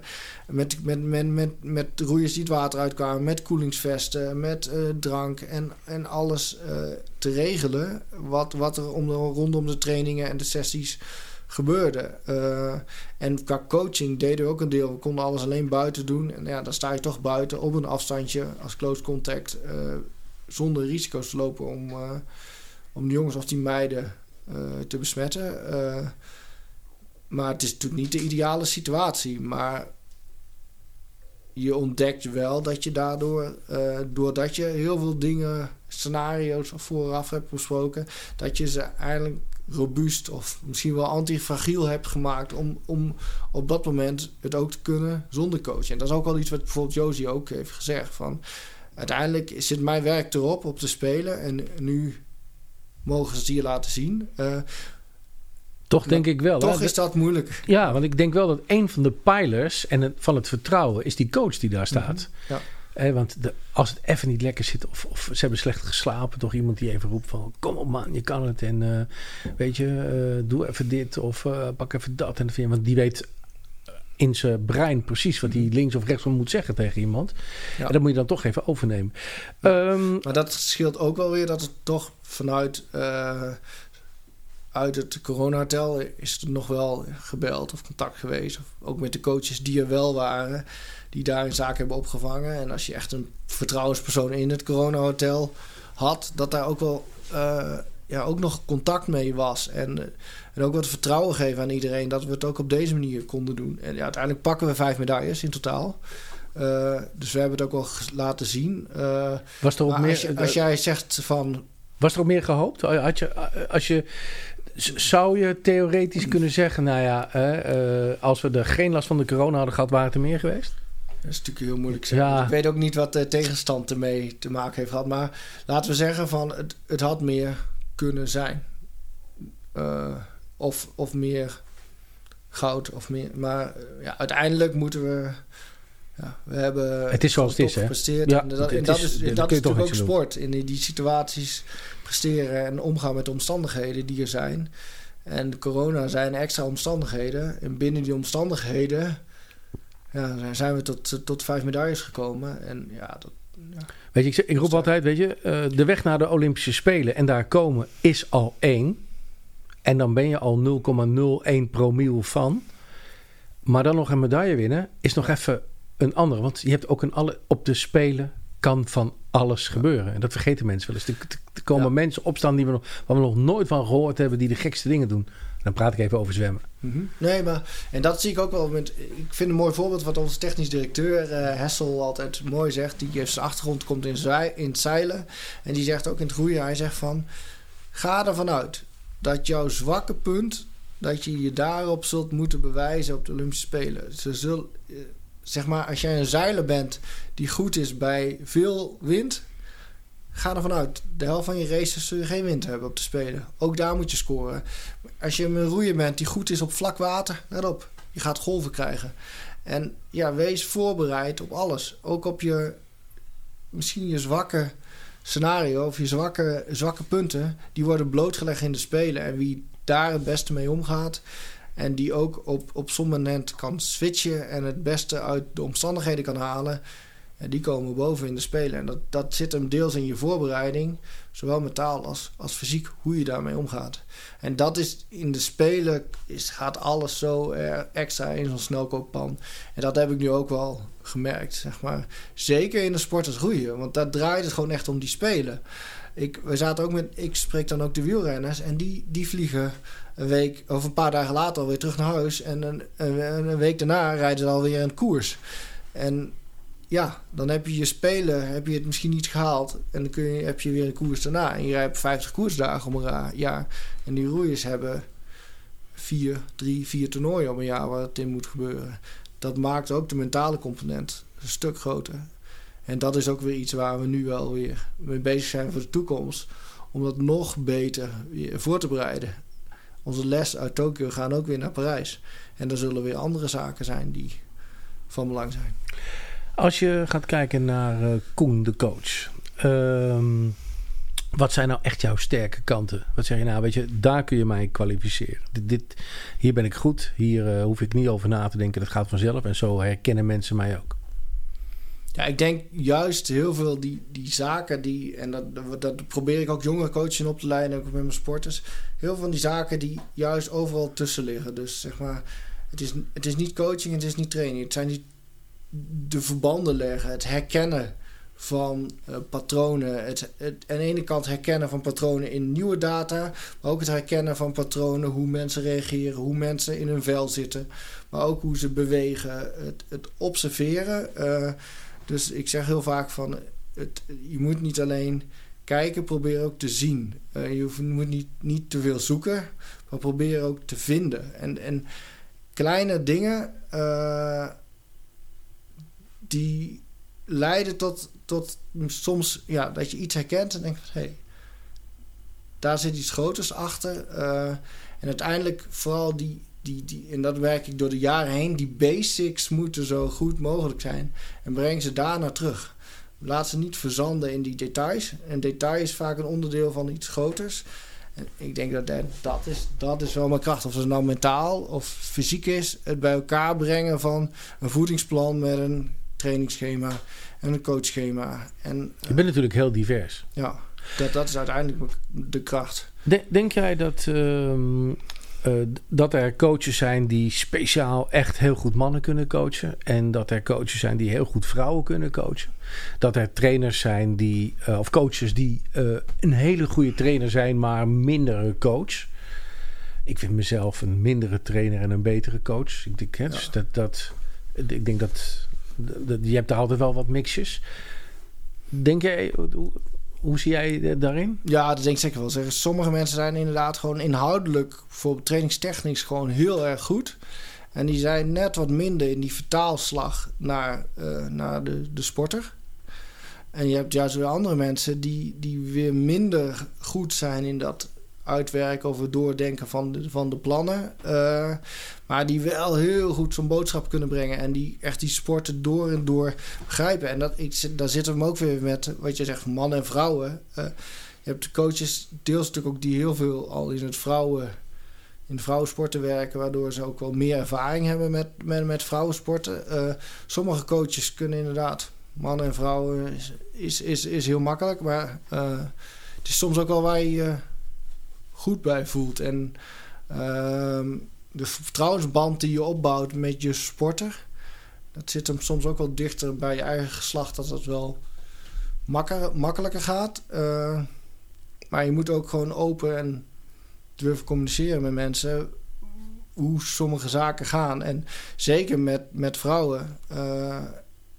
met, met, met, met, met roeiers die het water uitkwamen, met koelingsvesten, met uh, drank en, en alles uh, te regelen. Wat, wat er om de, rondom de trainingen en de sessies gebeurde. Uh, en qua coaching deden we ook een deel. We konden alles alleen buiten doen. En ja, dan sta je toch buiten op een afstandje als close contact. Uh, zonder risico's te lopen om, uh, om de jongens of die meiden te besmetten. maar het is natuurlijk niet de ideale situatie. Maar je ontdekt wel dat je daardoor, doordat je heel veel dingen, scenario's vooraf hebt besproken, dat je ze eigenlijk robuust of misschien wel antifragiel hebt gemaakt om, om op dat moment het ook te kunnen zonder coach. En dat is ook wel iets wat bijvoorbeeld Josie ook heeft gezegd. Van, uiteindelijk zit mijn werk erop op te spelen en nu mogen ze hier laten zien. Uh, toch denk ik wel. Toch is dat moeilijk. Ja, want ik denk wel dat een van de pijlers en het, van het vertrouwen is die coach die daar staat. Mm -hmm. ja. Eh, want de, als het even niet lekker zit of, of ze hebben slecht geslapen, toch iemand die even roept van kom op man, je kan het en uh, weet je, uh, doe even dit of uh, pak even dat en dat. Want die weet in zijn brein precies wat hij links of rechts moet zeggen tegen iemand. Ja. En dat moet je dan toch even overnemen. Um, maar dat scheelt ook wel weer dat het toch vanuit uit het coronahotel is er nog wel gebeld of contact geweest. Of ook met de coaches die er wel waren die daar een zaak hebben opgevangen. En als je echt een vertrouwenspersoon in het coronahotel had, dat daar ook wel uh, ja, ook nog contact mee was. En, uh, en ook wat vertrouwen geven aan iedereen dat we het ook op deze manier konden doen. En ja, uiteindelijk pakken we vijf medailles in totaal. Uh, dus we hebben het ook wel laten zien. was er ook meer, als, je, als jij zegt van. Was er ook meer gehoopt? Had je, als je zou je theoretisch kunnen zeggen, nou ja, uh, als we er geen last van de corona hadden gehad, waren het er meer geweest? Dat is natuurlijk heel moeilijk zeggen. Ja. Ik weet ook niet wat de tegenstand ermee te maken heeft gehad. Maar laten we zeggen van het, het had meer kunnen zijn. Uh, of, of meer goud of meer. Maar ja, uiteindelijk moeten we. Ja, we hebben het is zoals het is, gepresteerd. Ja, en dat, en dat is, dat is natuurlijk ook sport. In die, die situaties presteren en omgaan met de omstandigheden die er zijn. En corona zijn extra omstandigheden. En binnen die omstandigheden ja, zijn we tot, tot vijf medailles gekomen. En ja, dat, ja. Weet je, ik, ik roep altijd, weet je, uh, de weg naar de Olympische Spelen en daar komen is al één. En dan ben je al 0,01 promiel van. Maar dan nog een medaille winnen is nog even een andere. Want je hebt ook een alle op de Spelen kan van alles gebeuren. En dat vergeten mensen wel eens. Er, komen ja. mensen opstaan die we nog, waar we nog nooit van gehoord hebben, die de gekste dingen doen. Dan praat ik even over zwemmen. Mm -hmm. Nee, maar en dat zie ik ook wel. Met, ik vind een mooi voorbeeld wat onze technisch directeur uh, Hessel altijd mooi zegt. Die heeft zijn achtergrond komt in, in het zeilen. En die zegt ook in het roeien. Hij zegt van, ga ervan uit dat jouw zwakke punt, dat je je daarop zult moeten bewijzen op de Olympische Spelen. Ze zullen, zeg maar, als jij een zeiler bent die goed is bij veel wind, ga ervan uit, de helft van je races zul je geen wind hebben op te spelen. Ook daar moet je scoren. Als je een roeier bent die goed is op vlak water, let op. Je gaat golven krijgen. En ja, wees voorbereid op alles. Ook op je, misschien je zwakke scenario of je zwakke, zwakke punten. Die worden blootgelegd in de spelen. En wie daar het beste mee omgaat. En die ook op, op moment kan switchen en het beste uit de omstandigheden kan halen die komen boven in de spelen. En dat, dat zit hem deels in je voorbereiding, zowel mentaal als, als fysiek, hoe je daarmee omgaat. En dat is in de spelen, is, gaat alles zo extra in zo'n snelkooppan. En dat heb ik nu ook wel gemerkt, zeg maar. Zeker in de sport als roeien, want daar draait het gewoon echt om die spelen. Ik, we zaten ook met, ik spreek dan ook de wielrenners en die, die vliegen een week of een paar dagen later alweer terug naar huis. En een, een, week daarna rijden ze alweer een koers. En ja, dan heb je je spelen, heb je het misschien niet gehaald. En dan kun je, heb je weer een koers daarna. En je hebt 50 koersdagen om een jaar. En die roeiers hebben vier, drie, vier toernooien om een jaar waar het in moet gebeuren. Dat maakt ook de mentale component een stuk groter. En dat is ook weer iets waar we nu wel weer mee bezig zijn voor de toekomst. Om dat nog beter voor te bereiden. Onze les uit Tokio gaan ook weer naar Parijs. En er zullen weer andere zaken zijn die van belang zijn. Als je gaat kijken naar uh, Koen, de coach. Ehm, wat zijn nou echt jouw sterke kanten? Wat zeg je nou, weet je, daar kun je mij kwalificeren. Dit, hier ben ik goed, hier uh, hoef ik niet over na te denken, dat gaat vanzelf. En zo herkennen mensen mij ook. Ja, ik denk juist heel veel die, die zaken die, en dat, dat probeer ik ook jongere coaches op te leiden, ook met mijn sporters. Heel veel van die zaken die juist overal tussen liggen. Dus zeg maar, het is, het is niet coaching, het is niet training. Het zijn die de verbanden leggen, het herkennen van uh, patronen. Het, het, aan de ene kant herkennen van patronen in nieuwe data, maar ook het herkennen van patronen, hoe mensen reageren, hoe mensen in hun vel zitten, maar ook hoe ze bewegen, het, het observeren. Uh, dus ik zeg heel vaak van, het, je moet niet alleen kijken, probeer ook te zien. Uh, je moet niet, niet te veel zoeken, maar probeer ook te vinden. En, en kleine dingen die leiden tot, tot soms ja, dat je iets herkent en denkt: hé, hey, daar zit iets groters achter. Uh, en uiteindelijk vooral die, die, die, en dat werk ik door de jaren heen, die basics moeten zo goed mogelijk zijn. En breng ze daarna terug. Laat ze niet verzanden in die details. En detail is vaak een onderdeel van iets groters. En ik denk dat dat is, dat is wel mijn kracht. Of het nou mentaal of fysiek is. Het bij elkaar brengen van een voedingsplan met een trainingsschema en een coachschema. En, je bent natuurlijk heel divers. Ja, dat, dat is uiteindelijk de kracht. Denk jij dat, uh, dat er coaches zijn die speciaal echt heel goed mannen kunnen coachen? En dat er coaches zijn die heel goed vrouwen kunnen coachen? Dat er trainers zijn die, uh, of coaches die uh, een hele goede trainer zijn, maar mindere coach? Ik vind mezelf een mindere trainer en een betere coach. Ik denk, hè, dus dat, dat, ik denk dat je hebt daar altijd wel wat mixjes. Denk jij, hoe, hoe zie jij daarin? Ja, dat denk ik zeker wel. Sommige mensen zijn inderdaad gewoon inhoudelijk, voor trainingstechnisch, gewoon heel erg goed. En die zijn net wat minder in die vertaalslag naar, uh, naar de, de sporter. En je hebt juist weer andere mensen die, die weer minder goed zijn in dat uitwerken of het doordenken van de, van de plannen. Uh, maar die wel heel goed zo'n boodschap kunnen brengen. En die echt die sporten door en door begrijpen. En dat, ik, daar zitten we ook weer met wat je zegt, mannen en vrouwen. Uh, je hebt de coaches, deels natuurlijk ook die heel veel al in het vrouwen. In vrouwensporten werken, waardoor ze ook wel meer ervaring hebben met, met, met vrouwensporten. Uh, sommige coaches kunnen inderdaad, mannen en vrouwen, is, is, is, heel makkelijk. Maar het is soms ook wel je goed bij voelt. En uh, de vertrouwensband die je opbouwt met je sporter, dat zit hem soms ook wel dichter bij je eigen geslacht, dat het wel makker, makkelijker gaat. Uh, maar je moet ook gewoon open en durven communiceren met mensen hoe sommige zaken gaan. En zeker met, met vrouwen uh,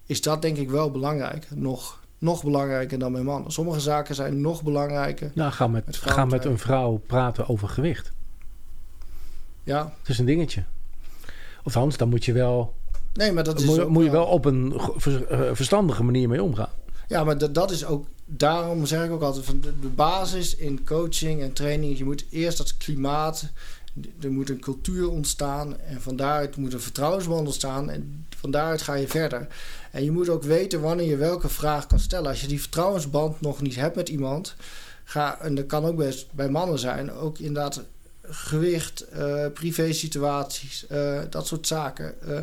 is dat denk ik wel belangrijk. Nog nog belangrijker dan mijn man. Sommige zaken zijn nog belangrijker. Nou, ga met, met ga met een vrouw praten over gewicht. Ja. Het is een dingetje. Of Hans, dan moet je wel. Nee, maar dat is moet, moet je wel op een eh, verstandige manier mee omgaan. Ja, maar dat, dat is ook... Daarom zeg ik ook altijd van de, de basis in coaching en training... je moet eerst dat klimaat... Er moet een cultuur ontstaan en van daaruit moet een vertrouwensband ontstaan en van daaruit ga je verder. En je moet ook weten wanneer je welke vraag kan stellen. Als je die vertrouwensband nog niet hebt met iemand, ga, en dat kan ook best bij mannen zijn, ook inderdaad gewicht, uh, privé situaties, uh, dat soort zaken. Uh,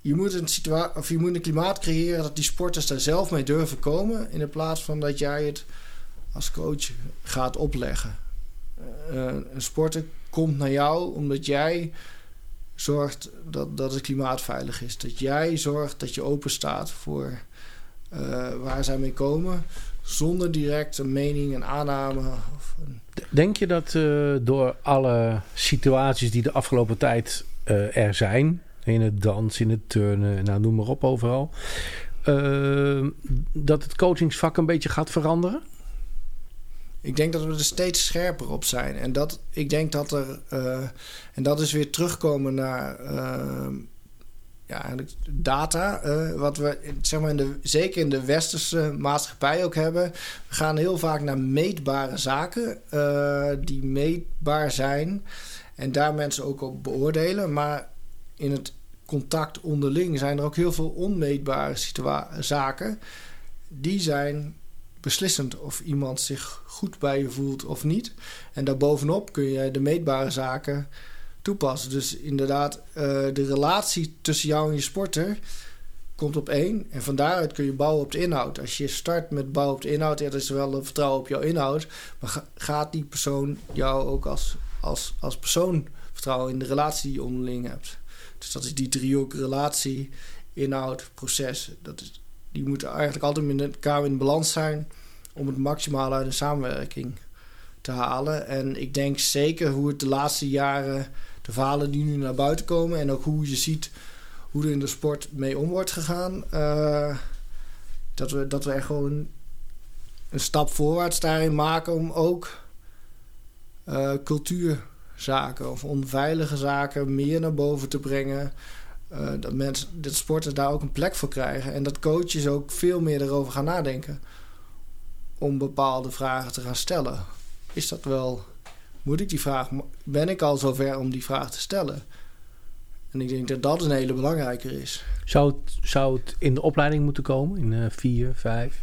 je moet, een situa of je moet een klimaat creëren dat die sporters daar zelf mee durven komen. In plaats van dat jij het als coach gaat opleggen. Een sporter komt naar jou omdat jij zorgt dat, dat het klimaat veilig is. Dat jij zorgt dat je open staat voor waar zij mee komen zonder direct een mening, een aanname. Of. Denk je dat uh, door alle situaties die de afgelopen tijd er zijn, in het dans, in het turnen, nou noem maar op overal, dat het coachingsvak een beetje gaat veranderen? Ik denk dat we er steeds scherper op zijn. En dat, ik denk dat er, en dat is weer terugkomen naar ja, eigenlijk data. Uh, wat we zeg maar in de, zeker in de westerse maatschappij ook hebben. We gaan heel vaak naar meetbare zaken die meetbaar zijn. En daar mensen ook op beoordelen. Maar in het contact onderling zijn er ook heel veel onmeetbare zaken. Die zijn beslissend of iemand zich goed bij je voelt of niet. En daarbovenop kun je de meetbare zaken toepassen. Dus inderdaad, uh, de relatie tussen jou en je sporter komt op één. En van daaruit kun je bouwen op de inhoud. Als je start met bouwen op de inhoud, ja, dat is wel vertrouwen op jouw inhoud. Maar gaat die persoon jou ook als, als, als persoon vertrouwen in de relatie die je onderling hebt? Dus dat is die driehoek relatie, inhoud, proces. Dat is, die moeten eigenlijk altijd met elkaar in balans zijn om het maximale uit een samenwerking te halen. En ik denk zeker hoe het de laatste jaren de verhalen die nu naar buiten komen en ook hoe je ziet hoe er in de sport mee om wordt gegaan. Uh, dat, we, dat we echt gewoon een stap voorwaarts daarin maken om ook uh, cultuurzaken of onveilige zaken meer naar boven te brengen. Uh, dat mensen, dat sporters daar ook een plek voor krijgen. En dat coaches ook veel meer erover gaan nadenken. Om bepaalde vragen te gaan stellen. Is dat wel moet ik die vraag, ben ik al zover om die vraag te stellen? En ik denk dat dat een hele belangrijker is. Zou het, zou het in de opleiding moeten komen, in uh, vier, vijf?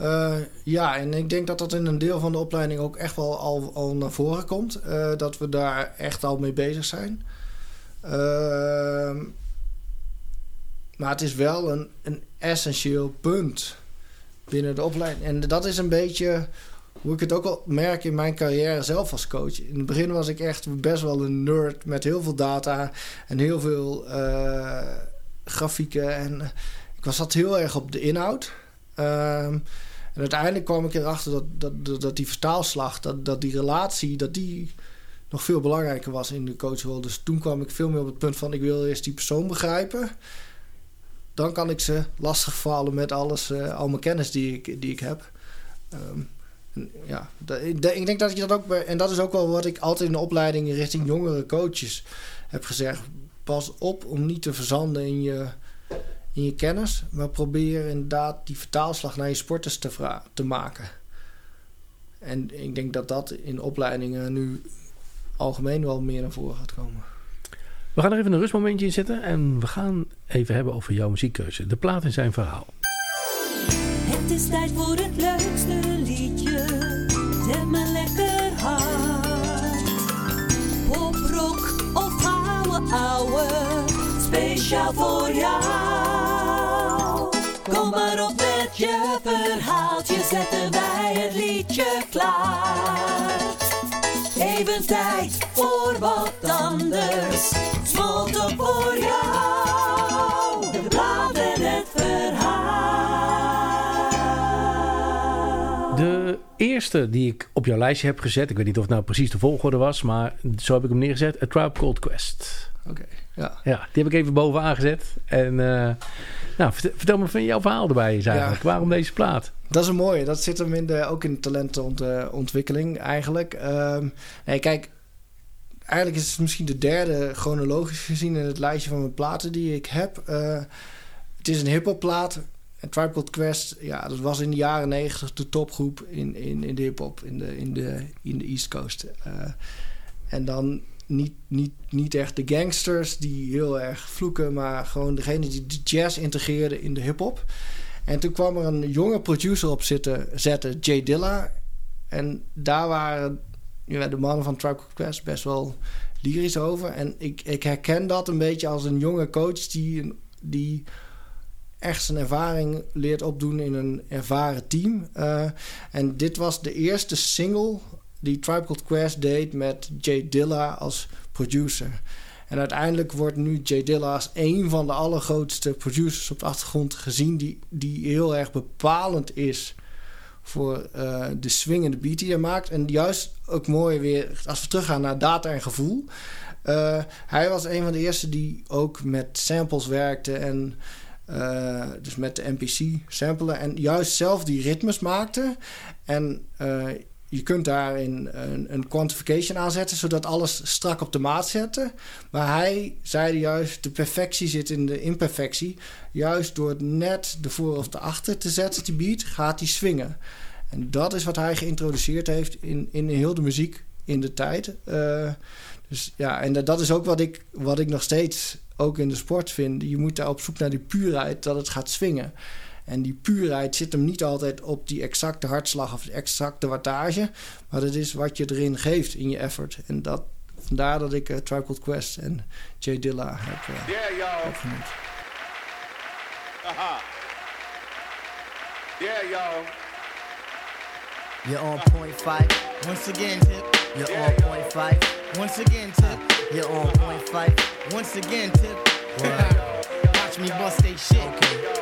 Uh, ja, en ik denk dat dat in een deel van de opleiding ook echt wel al, al naar voren komt. Uh, dat we daar echt al mee bezig zijn. Ehm, maar het is wel een, een essentieel punt binnen de opleiding. En dat is een beetje hoe ik het ook al merk in mijn carrière zelf als coach. In het begin was ik echt best wel een nerd met heel veel data en heel veel uh, grafieken. En ik was zat heel erg op de inhoud. Um, en uiteindelijk kwam ik erachter dat, dat, dat, die vertaalslag, dat, dat die relatie, dat die nog veel belangrijker was in de coachrol. Dus toen kwam ik veel meer op het punt van ik wil eerst die persoon begrijpen. Dan kan ik ze lastigvallen met alles, uh, al mijn kennis die ik, die ik heb. Um, ja, ik denk dat je dat ook en dat is ook wel wat ik altijd in de opleiding richting jongere coaches heb gezegd. Pas op om niet te verzanden in je, in je kennis, maar probeer inderdaad die vertaalslag naar je sporters te, te maken. En ik denk dat dat in opleidingen nu algemeen wel meer naar voren gaat komen. We gaan er even een rustmomentje in zetten en we gaan even hebben over jouw muziekkeuze. De plaat in zijn verhaal. Het is tijd voor het leukste liedje. Zet me lekker hard. Poprock of ouwe ouwe. Speciaal voor jou. Wat anders. Smolten voor jou. De plaat en het verhaal. De eerste die ik op jouw lijstje heb gezet, ik weet niet of het nou precies de volgorde was, maar zo heb ik hem neergezet: A Tribe Called Quest. Oké, ja. Ja, die heb ik even bovenaan gezet. En uh, nou, vertel, vertel, me van jouw verhaal erbij is eigenlijk. Ja. Waarom deze plaat? Dat is een mooie. Dat zit hem in de, ook in de talentenontwikkeling eigenlijk. Um, nee, kijk, eigenlijk is het misschien de derde chronologisch gezien in het lijstje van mijn platen die ik heb. Uh, het is een hiphop plaat. Tribe Called Quest, ja, dat was in de jaren negentig de topgroep in, in, in de hip-hop in de, in, de, in de East Coast. Uh, en dan niet, niet, niet echt de gangsters die heel erg vloeken, maar gewoon degene die de jazz integreerden in de hip-hop. En toen kwam er een jonge producer op zitten, zetten, Jay Dilla. En daar waren ja, de mannen van Tribe Called Quest best wel lyrisch over. En ik, ik herken dat een beetje als een jonge coach die, die echt zijn ervaring leert opdoen in een ervaren team. Uh, en dit was de eerste single die Tribe Quest deed met Jay Dilla als producer. En uiteindelijk wordt nu Jay Dilla als een van de allergrootste producers op de achtergrond gezien, die, die heel erg bepalend is voor uh, de swingende beat die hij maakt. En juist ook mooi weer, als we teruggaan naar data en gevoel. Uh, hij was een van de eerste die ook met samples werkte en uh, dus met de MPC samplen en juist zelf die ritmes maakte. En je kunt daarin een, een quantification aanzetten, zodat alles strak op de maat zetten. Maar hij zei juist, de perfectie zit in de imperfectie. Juist door het net de voor of de achter te zetten, die beat, gaat die swingen. En dat is wat hij geïntroduceerd heeft in, in heel de muziek in de tijd. Uh, dus ja, en dat is ook wat ik, wat ik nog steeds ook in de sport vind. Je moet daar op zoek naar die puurheid, dat het gaat swingen. En die puurheid zit hem niet altijd op die exacte hartslag of de exacte wattage. Maar dat is wat je erin geeft in je effort. En dat, vandaar dat ik uh, Tribe Quest en Jay Dilla heb, uh, yeah, heb genoemd. Aha. Yeah, y'all. You're on point five. Once again, tip. You're yeah, on point five. Once again, tip. You're on point five. Once again, tip. Watch me bust they shit. Okay.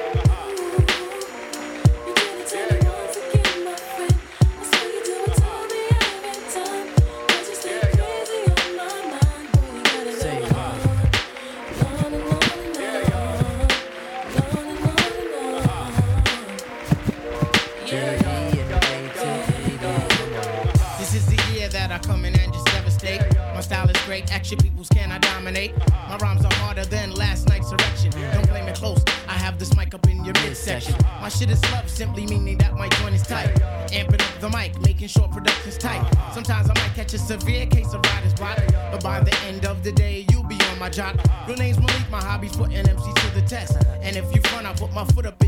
Great action peoples can I dominate. My rhymes are harder than last night's erection. Don't blame it close. I have this mic up in your midsection. My shit is love, simply meaning that my joint is tight. Amping up the mic, making sure production's tight. Sometimes I might catch a severe case of writer's block, but by the end of the day, you'll be on my job. Real name's Malik, my hobby's putting MC to the test. And if you front, I put my foot up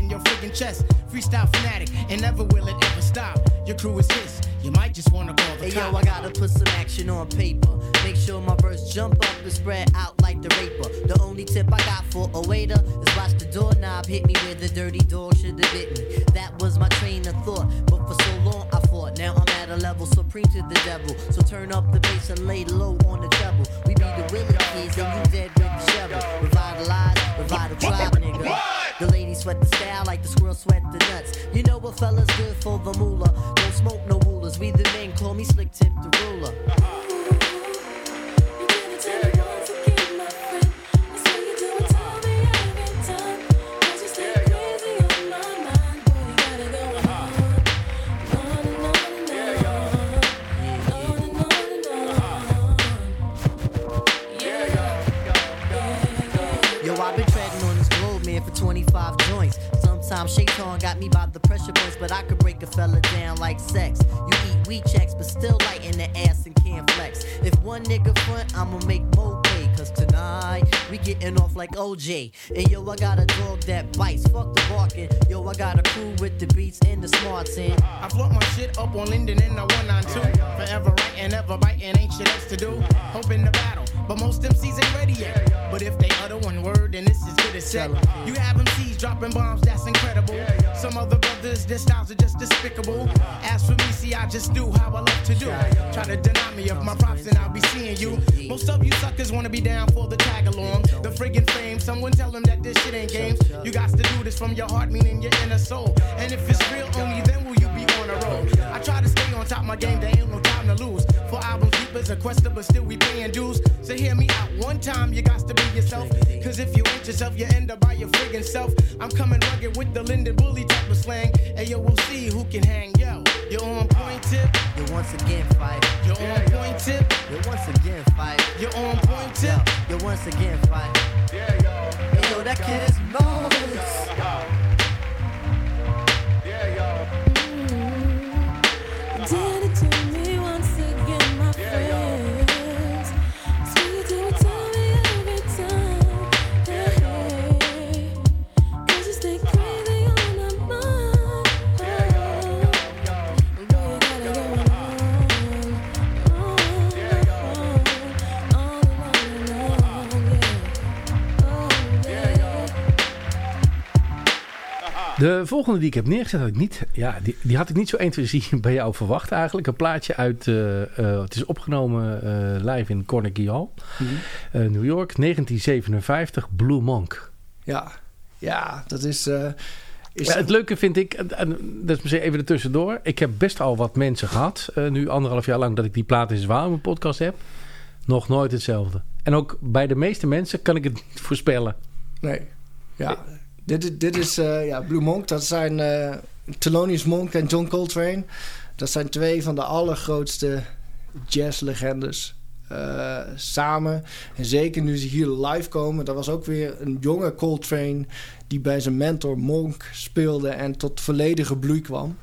freaking chest. Freestyle fanatic, and never will it ever stop. Your crew is his. You might just wanna call the hey, yo, I gotta put some action on paper. Make sure my verse jump up and spread out like the raper. The only tip I got for a waiter is watch the doorknob hit me where the dirty dog should have bit me. That was my train of thought, but for so long I fought. Now I'm at a level supreme to the devil. So turn up the bass and lay low on the treble. We be the Willie kids and you dead with the shovel. Revitalize, revitalize, nigga. The ladies sweat the style like the squirrels sweat the nuts. You know what fella's good for the moolah. Don't smoke no rulers. We the men call me Slick Tip the ruler. 25 joints. Sometimes Shaitan got me by the pressure points, but I could break a fella down like sex. You eat weed checks, but still light in the ass and can't flex. If one nigga front, I'ma make more pay. Cause tonight, we getting off like OJ. And yo, I got a dog that bites, fuck the barking. Yo, I got a crew with the beats and the smarts in. I float my shit up on Linden in the 192. Forever writing, ever biting, ain't shit else to do. Hoping to battle, but most MCs ain't ready yet. But if they utter one word, then this is good as set. You have MCs dropping bombs, that's incredible. Some other brothers, their styles are just despicable. As for me, see, I just do how I love to do. Try to deny me of my props, and I'll be seeing you. Most of you suckers wanna be down for the tag along. The friggin' fame, someone tell them that this shit ain't games. You got to do this from your heart, meaning your inner soul. And if it's real, only then will you be on a roll. I try to stay on top of my game, there ain't no time to lose. For albums, deep as a quester, but still we paying dues. So hear me out one time, you got to be yourself. Cause if you ain't yourself, you end up by your friggin' self. I'm coming rugged with the Linden Bully type of slang. And yo, we'll see who can hang. Yo, you're on point tip. You're once again fight. You're on point tip. You're once again fight. You're on point tip. You're once again fight. Yeah, yo. Hey, yo, that kid is nice. De volgende die ik heb neergezet, had ik niet, ja, die, die had ik niet zo 1, 2, 3 bij jou verwacht eigenlijk. Een plaatje uit, uh, uh, het is opgenomen uh, live in Carnegie Hall, mm -hmm. New York, 1957, Blue Monk. Ja, ja dat is... is ja, het leuke vind ik, en dat is misschien even ertussendoor. Ik heb best al wat mensen gehad, nu anderhalf jaar lang dat ik die plaat in zwaar in mijn podcast heb. Nog nooit hetzelfde. En ook bij de meeste mensen kan ik het niet voorspellen. Nee, ja. Dit, dit is uh, ja, Blue Monk. Dat zijn uh, Thelonious Monk en John Coltrane. Dat zijn twee van de allergrootste jazzlegendes uh, samen. En zeker nu ze hier live komen. Dat was ook weer een jonge Coltrane... die bij zijn mentor Monk speelde... en tot volledige bloei kwam.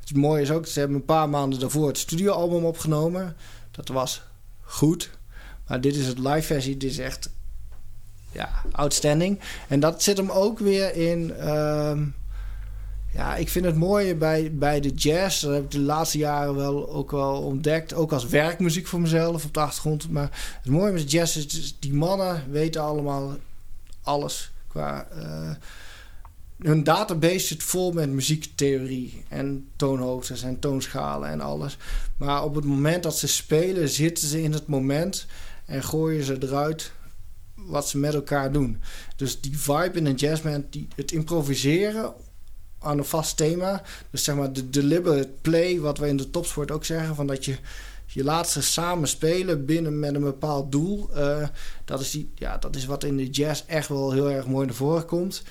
Het mooie is ook... ze hebben een paar maanden daarvoor het studioalbum opgenomen. Dat was goed. Maar dit is het live versie. Dit is echt ja, outstanding. En dat zit hem ook weer in. Uh, ja, ik vind het mooie bij, bij de jazz. Dat heb ik de laatste jaren wel ook wel ontdekt. Ook als werkmuziek voor mezelf op de achtergrond. Maar het mooie met jazz is, dus die mannen weten allemaal alles qua. Uh, hun database zit vol met muziektheorie en toonhoogtes en toonschalen en alles. Maar op het moment dat ze spelen, zitten ze in het moment en gooien ze eruit wat ze met elkaar doen. Dus die vibe in een jazzband, die, het improviseren aan een vast thema. Dus zeg maar de deliberate play, wat we in de topsport ook zeggen, van dat je je laat ze samen spelen binnen met een bepaald doel. Uh, dat, is die, ja, dat is wat in de jazz echt wel heel erg mooi naar voren komt.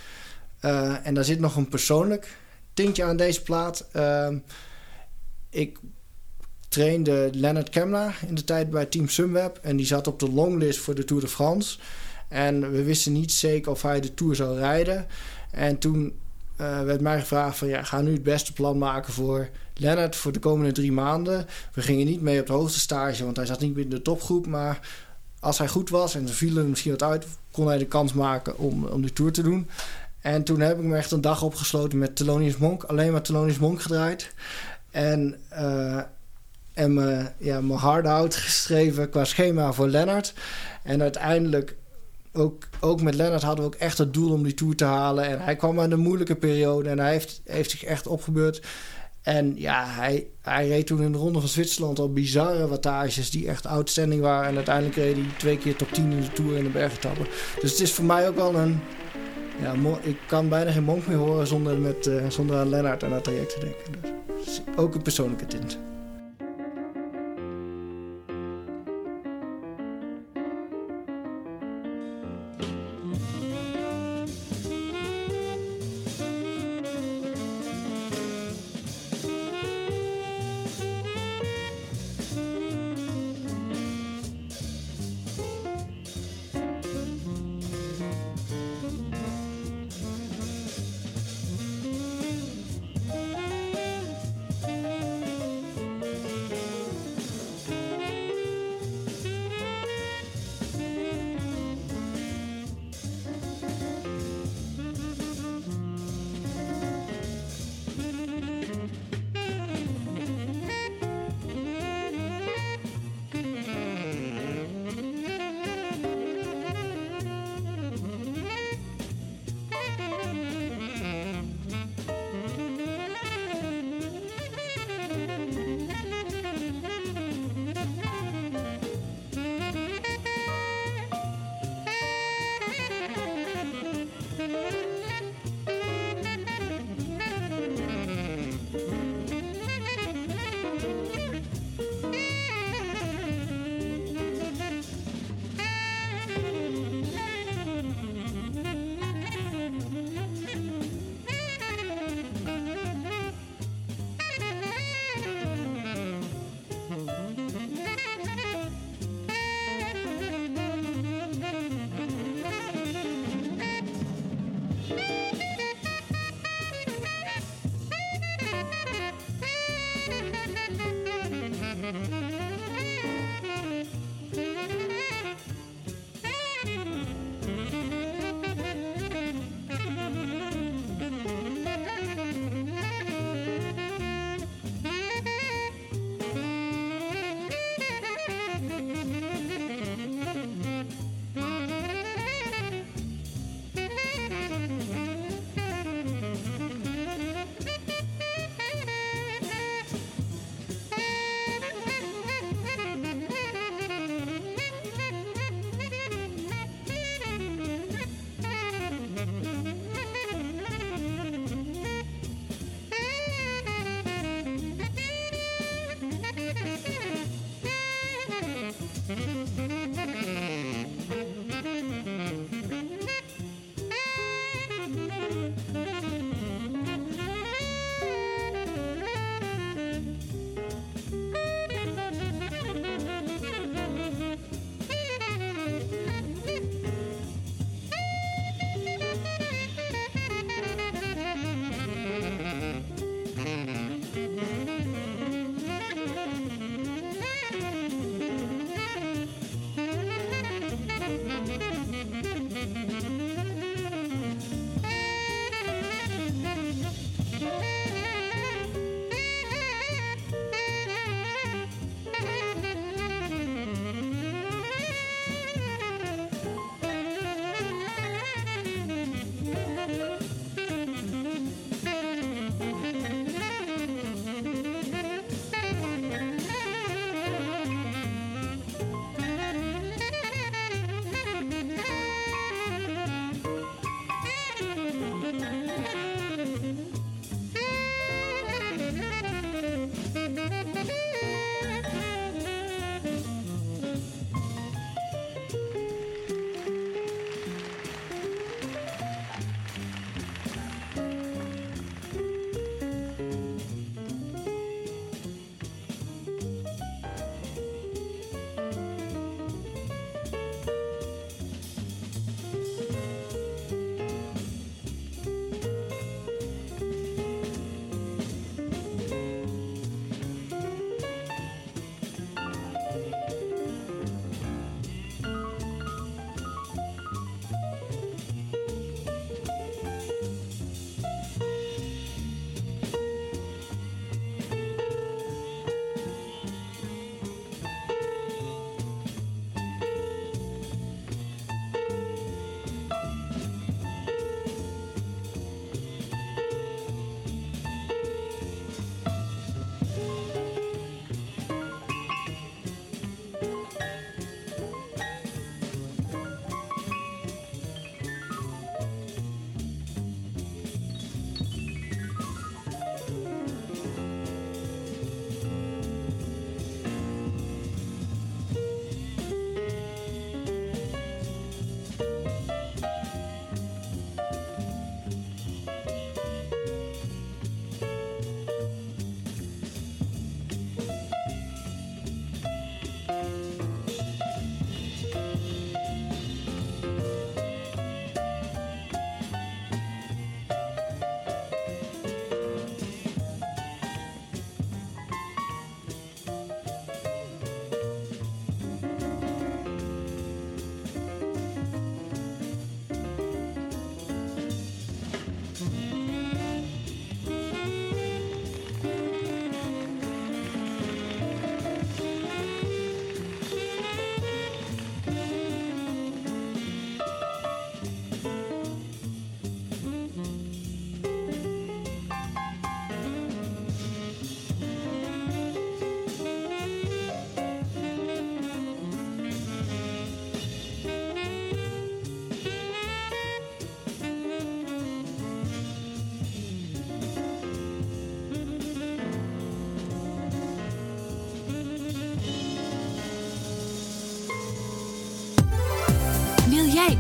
Uh, en daar zit nog een persoonlijk tintje aan deze plaat. Uh, ik trainde Leonard Kemna in de tijd bij Team Sunweb. En die zat op de longlist voor de Tour de France. En we wisten niet zeker of hij de Tour zou rijden. En toen uh, werd mij gevraagd van... ja, ga nu het beste plan maken voor Leonard voor de komende drie maanden. We gingen niet mee op de hoogste stage, want hij zat niet binnen de topgroep. Maar als hij goed was en er vielen misschien wat uit... kon hij de kans maken om, om de Tour te doen. En toen heb ik me echt een dag opgesloten met Thelonious Monk. Alleen maar Thelonious Monk gedraaid. En... Uh, en mijn, ja, mijn hard-out geschreven qua schema voor Lennart. En uiteindelijk, ook, ook met Lennart hadden we ook echt het doel om die Tour te halen. En hij kwam aan een moeilijke periode en hij heeft, heeft zich echt opgebeurd. En ja, hij, hij reed toen in de Ronde van Zwitserland al bizarre wattages die echt outstanding waren. En uiteindelijk reed hij twee keer top 10 in de Tour in de bergetappen. Dus het is voor mij ook wel een... Ja, ik kan bijna geen monk meer horen zonder, met, uh, zonder aan Lennart en dat traject te denken. Dus ook een persoonlijke tint.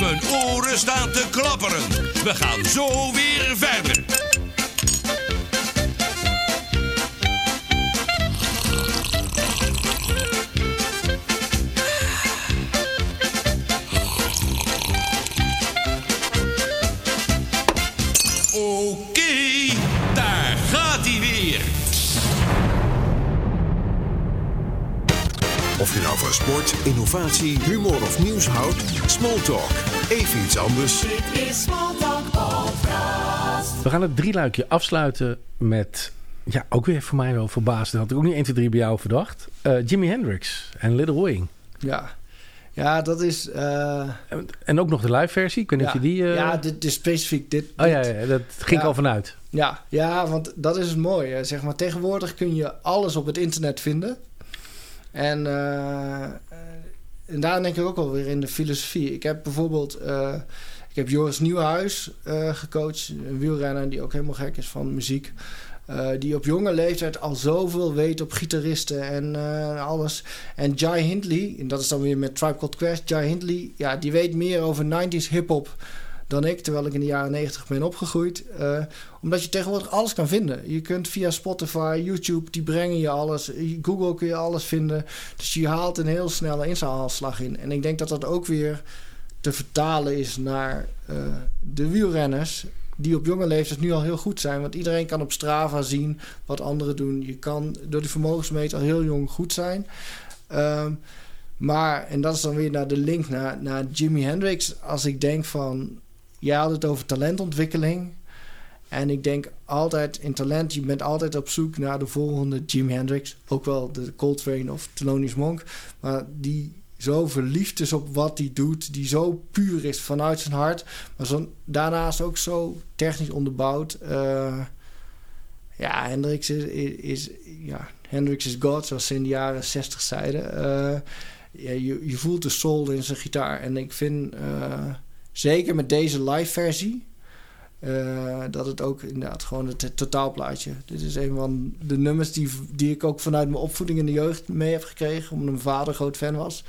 Mijn oren staan te klapperen. We gaan zo weer verder. Oké, Of je nou van sport, innovatie, humor of nieuws houdt, Smalltalk. Even iets anders. Dit is Smalltalk Podcast. We gaan het drieluikje afsluiten met... Ja, ook weer voor mij wel verbaasd. Dat had ik ook niet 1, 2, 3 bij jou verdacht. Uh, Jimi Hendrix en Little Wing. Ja, ja dat is... Uh, en, en, ook nog de live versie. Ik weet niet ja, of je die... Uh... Ja, dit is specifiek dit. Oh ja, ja, dat ging Ja. al vanuit. Ja, ja, want dat is het mooie. Zeg maar, tegenwoordig kun je alles op het internet vinden. En, eh, en daar denk ik ook alweer in de filosofie. Ik heb bijvoorbeeld... eh, ik heb Joris Nieuwenhuis eh gecoacht. Een wielrenner die ook helemaal gek is van muziek. Die op jonge leeftijd al zoveel weet op gitaristen en alles. En Jai Hindley, en dat is dan weer met Tribe Called Quest. Jai Hindley, ja, die weet meer over 90s hip-hop dan ik, terwijl ik in de jaren 90 ben opgegroeid. Eh, omdat je tegenwoordig alles kan vinden. Je kunt via Spotify, YouTube, die brengen je alles. Google kun je alles vinden. Dus je haalt een heel snelle inzaalslag in. En ik denk dat dat ook weer te vertalen is naar eh, de wielrenners. Die op jonge leeftijd nu al heel goed zijn. Want iedereen kan op Strava zien wat anderen doen. Je kan door de vermogensmeter al heel jong goed zijn. Ehm, maar, en dat is dan weer naar de link naar, naar Jimi Hendrix. Als ik denk van, jij had het over talentontwikkeling. En ik denk altijd in talent, je bent altijd op zoek naar de volgende Jimi Hendrix. Ook wel de Coltrane of Thelonious Monk. Maar die zo verliefd is op wat hij doet. Die zo puur is vanuit zijn hart. Maar zo, daarnaast ook zo technisch onderbouwd. Uh, ja, Hendrix is, is, ja, Hendrix is God, zoals ze in de jaren 60 zeiden. Ja, je, je voelt de soul in zijn gitaar. En ik vind, uh, zeker met deze live versie... Uh, dat het ook inderdaad gewoon het, het, totaalplaatje. Dit is een van de nummers die, die ik ook vanuit mijn opvoeding in de jeugd mee heb gekregen. Omdat mijn vader groot fan was.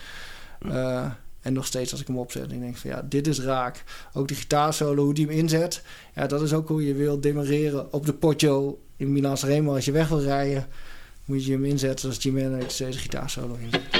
Uh, en nog steeds als ik hem opzet, ik denk van ja, dit is raak. Ook de gitaarsolo, hoe die hem inzet. Ja, dat is ook hoe je wil demareren op de Poggio in Milan Remo. Als je weg wil rijden, moet je hem inzetten zoals Jimi Hendrix deze gitaarsolo inzet.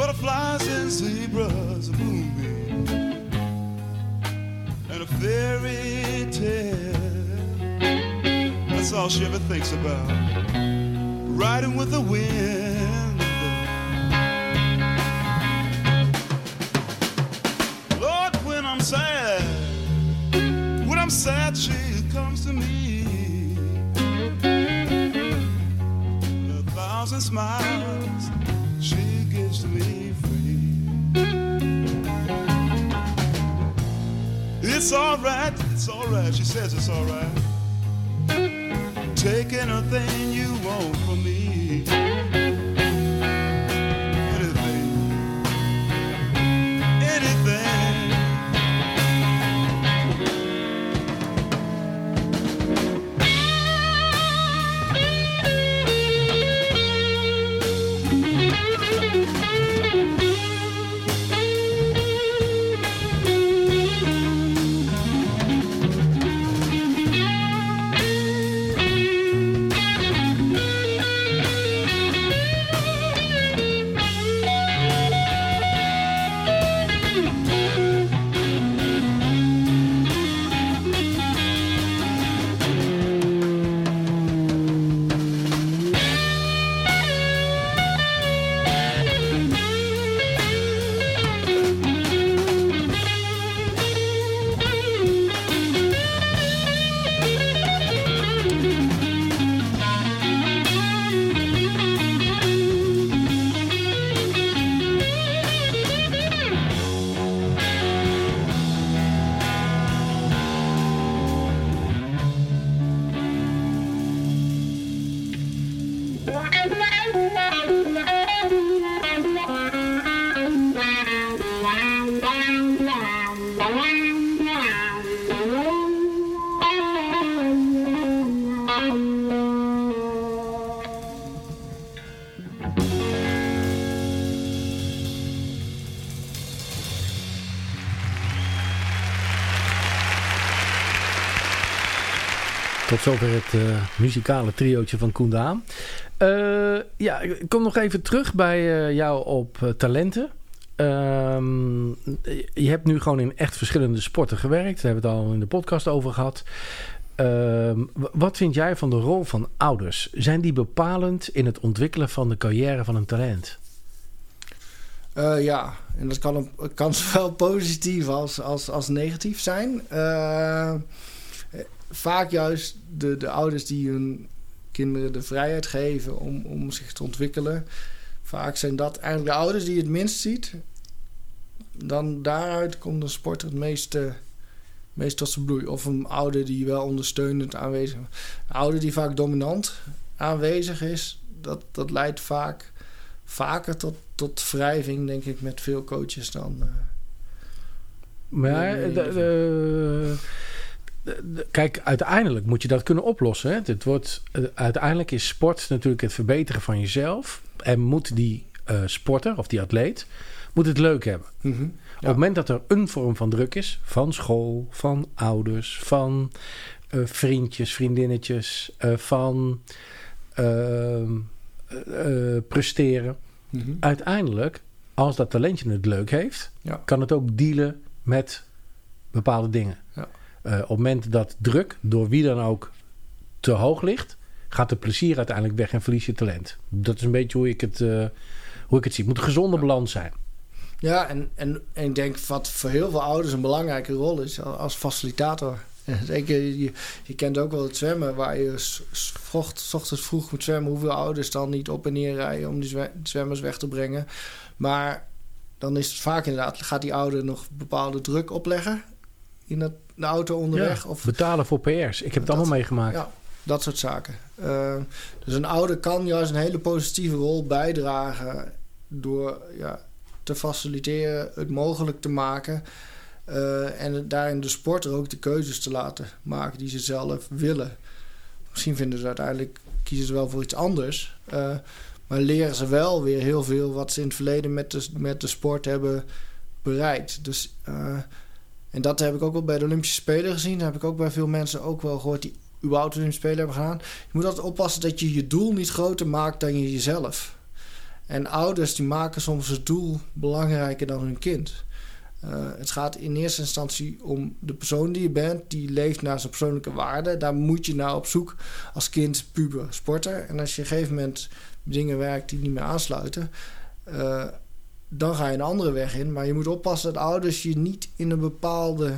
Butterflies and zebras, a moonbeam, and a fairy tale. That's all she ever thinks about. Riding with the wind. Lord, when I'm sad, when I'm sad, she comes to me. A thousand smiles It's alright, it's alright, she says it's alright. Take anything you want from me. Zover het uh, muzikale triootje van Koen Daan. Uh, ja, ik kom nog even terug bij uh, jou op talenten. Ehm, je hebt nu gewoon in echt verschillende sporten gewerkt. Daar hebben we het al in de podcast over gehad. Ehm, wat vind jij van de rol van ouders? Zijn die bepalend in het ontwikkelen van de carrière van een talent? Ja, en dat kan, kan zowel positief als, als, als negatief zijn. Vaak juist de, de ouders die hun kinderen de vrijheid geven om, om zich te ontwikkelen. Vaak zijn dat eigenlijk de ouders die je het minst ziet. Dan daaruit komt de sport het meeste, meest tot zijn bloei. Of een ouder die wel ondersteunend aanwezig is. Een ouder die vaak dominant aanwezig is, dat, dat leidt vaak vaker tot, tot wrijving, denk ik, met veel coaches dan. Uh, maar de, de, de, kijk, uiteindelijk moet je dat kunnen oplossen. Hè? Het wordt, uh, uiteindelijk is sport natuurlijk het verbeteren van jezelf. En moet die uh, sporter of die atleet moet het leuk hebben. Mm -hmm. ja. Op het moment dat er een vorm van druk is, van school, van ouders, van vriendjes, vriendinnetjes, van ehm, presteren. Mm -hmm. Uiteindelijk, als dat talentje het leuk heeft, ja. kan het ook dealen met bepaalde dingen. Uh, op het moment dat druk, door wie dan ook, te hoog ligt, gaat de plezier uiteindelijk weg en verlies je talent. Dat is een beetje hoe ik het, uh, hoe ik het zie. Het moet een gezonde ja. balans zijn. Ja, en, en, en ik denk wat voor heel veel ouders een belangrijke rol is als facilitator. Zeker, je, je kent ook wel het zwemmen, waar je s ochtends vroeg moet zwemmen. Hoeveel ouders dan niet op en neer rijden om die zwemmers weg te brengen. Maar dan is het vaak inderdaad, gaat die ouder nog bepaalde druk opleggen in het, de auto onderweg? Ja, of betalen voor PR's. Ik heb het allemaal meegemaakt. Ja, dat soort zaken. Uh, dus een ouder kan juist een hele positieve rol bijdragen door ja, te faciliteren, het mogelijk te maken. Uh, en daarin de sporter ook de keuzes te laten maken die ze zelf willen. Misschien vinden ze uiteindelijk, kiezen ze wel voor iets anders. Uh, maar leren ze wel weer heel veel wat ze in het verleden met de, met de sport hebben bereikt. Dus, uh, en dat heb ik ook wel bij de Olympische Spelen gezien. Dat heb ik ook bij veel mensen ook wel gehoord die überhaupt Olympische Spelen hebben gedaan. Je moet altijd oppassen dat je je doel niet groter maakt dan je jezelf. En ouders die maken soms het doel belangrijker dan hun kind. Uh, het gaat in eerste instantie om de persoon die je bent, die leeft naar zijn persoonlijke waarden. Daar moet je naar op zoek als kind, puber, sporter. En als je op een gegeven moment dingen werkt die niet meer aansluiten, uh, dan ga je een andere weg in. Maar je moet oppassen dat ouders je niet in een bepaalde,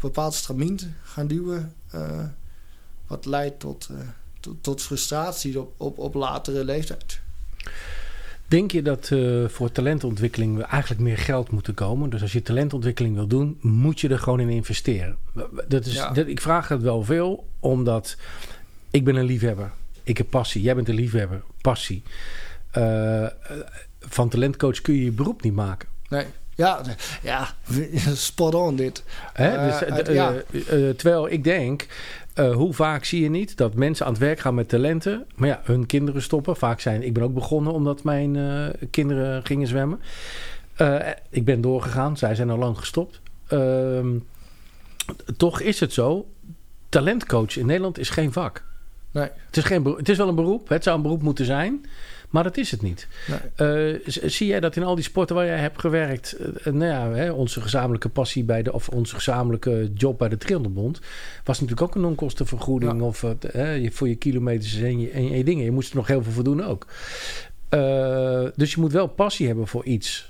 bepaald stramien gaan duwen, uh, wat leidt tot, tot, tot, frustratie op, op, op latere leeftijd. Denk je dat uh, voor talentontwikkeling we eigenlijk meer geld moeten komen? Dus als je talentontwikkeling wil doen, moet je er gewoon in investeren. Dat is, ja. dat, ik vraag het wel veel, omdat ik ben een liefhebber. Ik heb passie. Jij bent een liefhebber. Passie. Uh, van talentcoach kun je je beroep niet maken. Nee. Ja, ja, spot on dit. Hè? Dus, uh, ja. terwijl ik denk, hoe vaak zie je niet dat mensen aan het werk gaan met talenten, maar ja, hun kinderen stoppen. Vaak zijn, ik ben ook begonnen omdat mijn kinderen gingen zwemmen. Ik ben doorgegaan, zij zijn al lang gestopt. Ehm, toch is het zo, talentcoach in Nederland is geen vak. Nee. Het, is geen, het is wel een beroep, het zou een beroep moeten zijn. Maar dat is het niet. Nee. Uh, zie jij dat in al die sporten waar jij hebt gewerkt, uh, nou ja, hè, onze gezamenlijke passie bij de, of onze gezamenlijke job bij de Triathlonbond, was natuurlijk ook een onkostenvergoeding ja. of uh, voor je kilometers en je, en je, dingen. Je moest er nog heel veel voor doen ook. dus je moet wel passie hebben voor iets.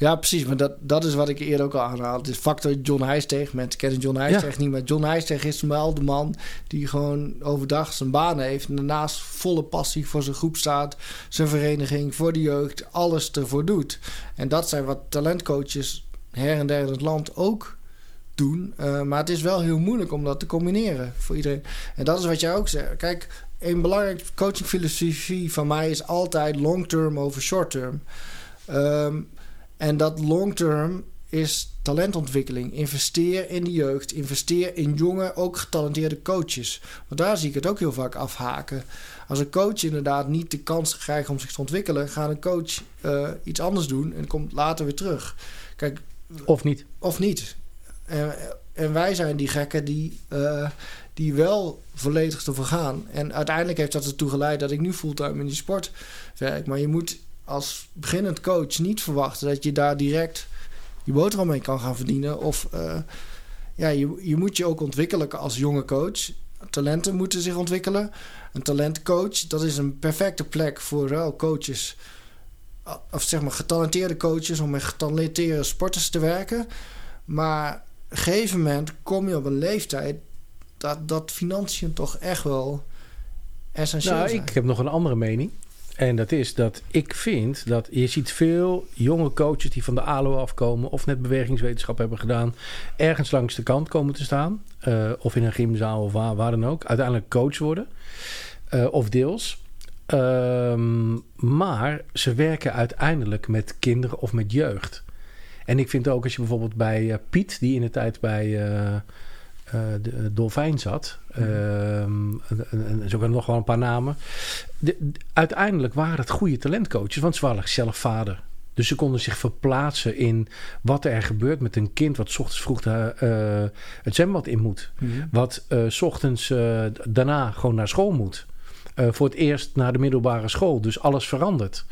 Ja, precies. Maar dat, dat is wat ik eerder ook al aanhaalde. Het is factor John Heijsteeg. Mensen kennen John Heijsteeg ja. niet. Maar John Heijsteeg is wel de man die gewoon overdag zijn baan heeft. En daarnaast volle passie voor zijn groep staat. Zijn vereniging, voor de jeugd. Alles ervoor doet. En dat zijn wat talentcoaches her en der in het land ook doen. Uh, maar het is wel heel moeilijk om dat te combineren voor iedereen. En dat is wat jij ook zegt. Kijk, een belangrijke coachingfilosofie van mij is altijd long term over short term. Um, en dat long term is talentontwikkeling. Investeer in de jeugd. Investeer in jonge, ook getalenteerde coaches. Want daar zie ik het ook heel vaak afhaken. Als een coach inderdaad niet de kans krijgt om zich te ontwikkelen, gaat een coach uh, iets anders doen en komt later weer terug. Kijk, of niet. Of niet. Uh, En wij zijn die gekken die, eh, die wel volledig ervoor gaan. En uiteindelijk heeft dat ertoe geleid dat ik nu fulltime in die sport werk. Maar je moet als beginnend coach niet verwachten dat je daar direct je boterham mee kan gaan verdienen. Of eh, ja, je, je moet je ook ontwikkelen als jonge coach. Talenten moeten zich ontwikkelen. Een talentcoach, dat is een perfecte plek voor uh, coaches. Of zeg maar getalenteerde coaches om met getalenteerde sporters te werken. Maar op een gegeven moment kom je op een leeftijd dat, dat financiën toch echt wel essentieel Nou, zijn. ik heb nog een andere mening. En dat is dat ik vind dat je ziet veel jonge coaches die van de ALO afkomen of net bewegingswetenschap hebben gedaan, ergens langs de kant komen te staan. eh, of in een gymzaal of waar, dan ook. Uiteindelijk coach worden. eh, of deels. Ehm, maar ze werken uiteindelijk met kinderen of met jeugd. En ik vind ook als je bijvoorbeeld bij eh, Piet, die in de tijd bij de, de Dolfijn zat. ehm, en- zo nog wel een paar namen. De- de- uiteindelijk waren het goede talentcoaches, want ze waren zelf vader. Dus ze konden zich verplaatsen in wat er gebeurt met een kind wat 's ochtends vroeg de, eh, het zwembad in moet. Mhm. Wat eh, s ochtends eh, daarna gewoon naar school moet. Eh, voor het eerst naar de middelbare school. Dus alles verandert.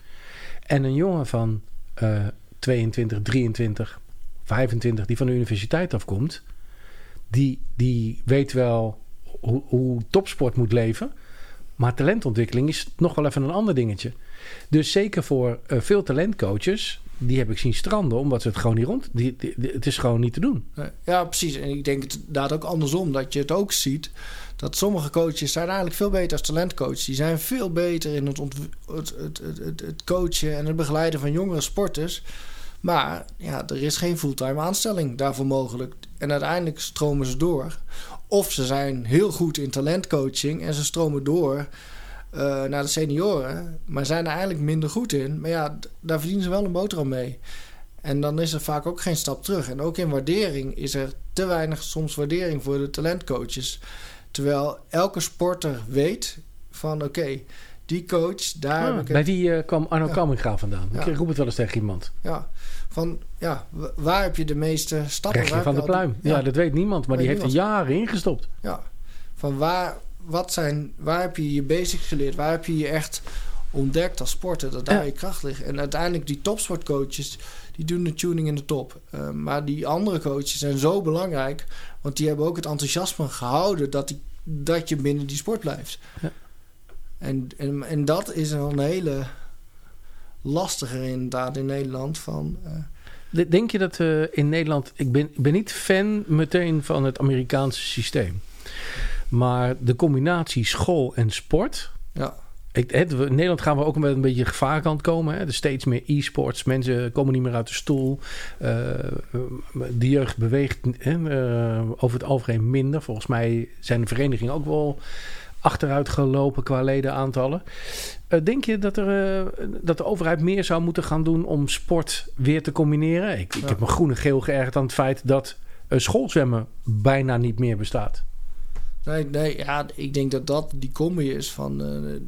En een jongen van eh 22, 23, 25 die van de universiteit afkomt, die, die weet wel hoe, hoe topsport moet leven. Maar talentontwikkeling is nog wel even een ander dingetje. Dus zeker voor eh, veel talentcoaches, die heb ik zien stranden, omdat ze het gewoon niet rond. Die, het is gewoon niet te doen. Ja, precies. En ik denk het inderdaad ook andersom. Dat je het ook ziet. Dat sommige coaches zijn eigenlijk veel beter als talentcoach. Die zijn veel beter in het, het, het, het coachen en het begeleiden van jongere sporters. Maar ja, er is geen fulltime aanstelling daarvoor mogelijk. En uiteindelijk stromen ze door. Of ze zijn heel goed in talentcoaching en ze stromen door eh, naar de senioren. Maar zijn er eigenlijk minder goed in. Maar ja, daar verdienen ze wel een boterham mee. En dan is er vaak ook geen stap terug. En ook in waardering is er te weinig soms waardering voor de talentcoaches. Terwijl elke sporter weet van oké, die coach, daar heb Ah, ik bij die eh, kwam Arno Ja. Kamminga vandaan. Ja. Ik roep het wel eens tegen iemand. ja, van ja, waar heb je de meeste stappen? Krijg je Waar van de pluim. Ja, dat weet niemand. Maar Weet die heeft er jaren ingestopt. Ja, van waar, wat zijn, waar heb je je basics geleerd? Waar heb je je echt ontdekt als sporter? Dat daar Ja. je kracht ligt. En uiteindelijk die topsportcoaches, die doen de tuning in de top. Eh, maar die andere coaches zijn zo belangrijk. Want die hebben ook het enthousiasme gehouden dat, die, dat je binnen die sport blijft. Ja. En, en, en dat is een hele lastiger inderdaad in Nederland. Van, eh, De- Denk je dat eh, in Nederland... Ik ben, ik ben niet fan meteen van het Amerikaanse systeem. Maar de combinatie school en sport... ja, Ik, het, in Nederland gaan we ook met een beetje gevaarkant komen. Hè? Er steeds meer e-sports. Mensen komen niet meer uit de stoel. Eh, de jeugd beweegt hè, over het algemeen minder. Volgens mij zijn de verenigingen ook wel achteruit gelopen qua ledenaantallen. Eh, denk je dat, er, eh, dat de overheid meer zou moeten gaan doen om sport weer te combineren? Ik, ik heb me groen en geel geërgerd aan het feit dat eh, schoolzwemmen bijna niet meer bestaat. Nee, nee ja, ik denk dat dat die combi is van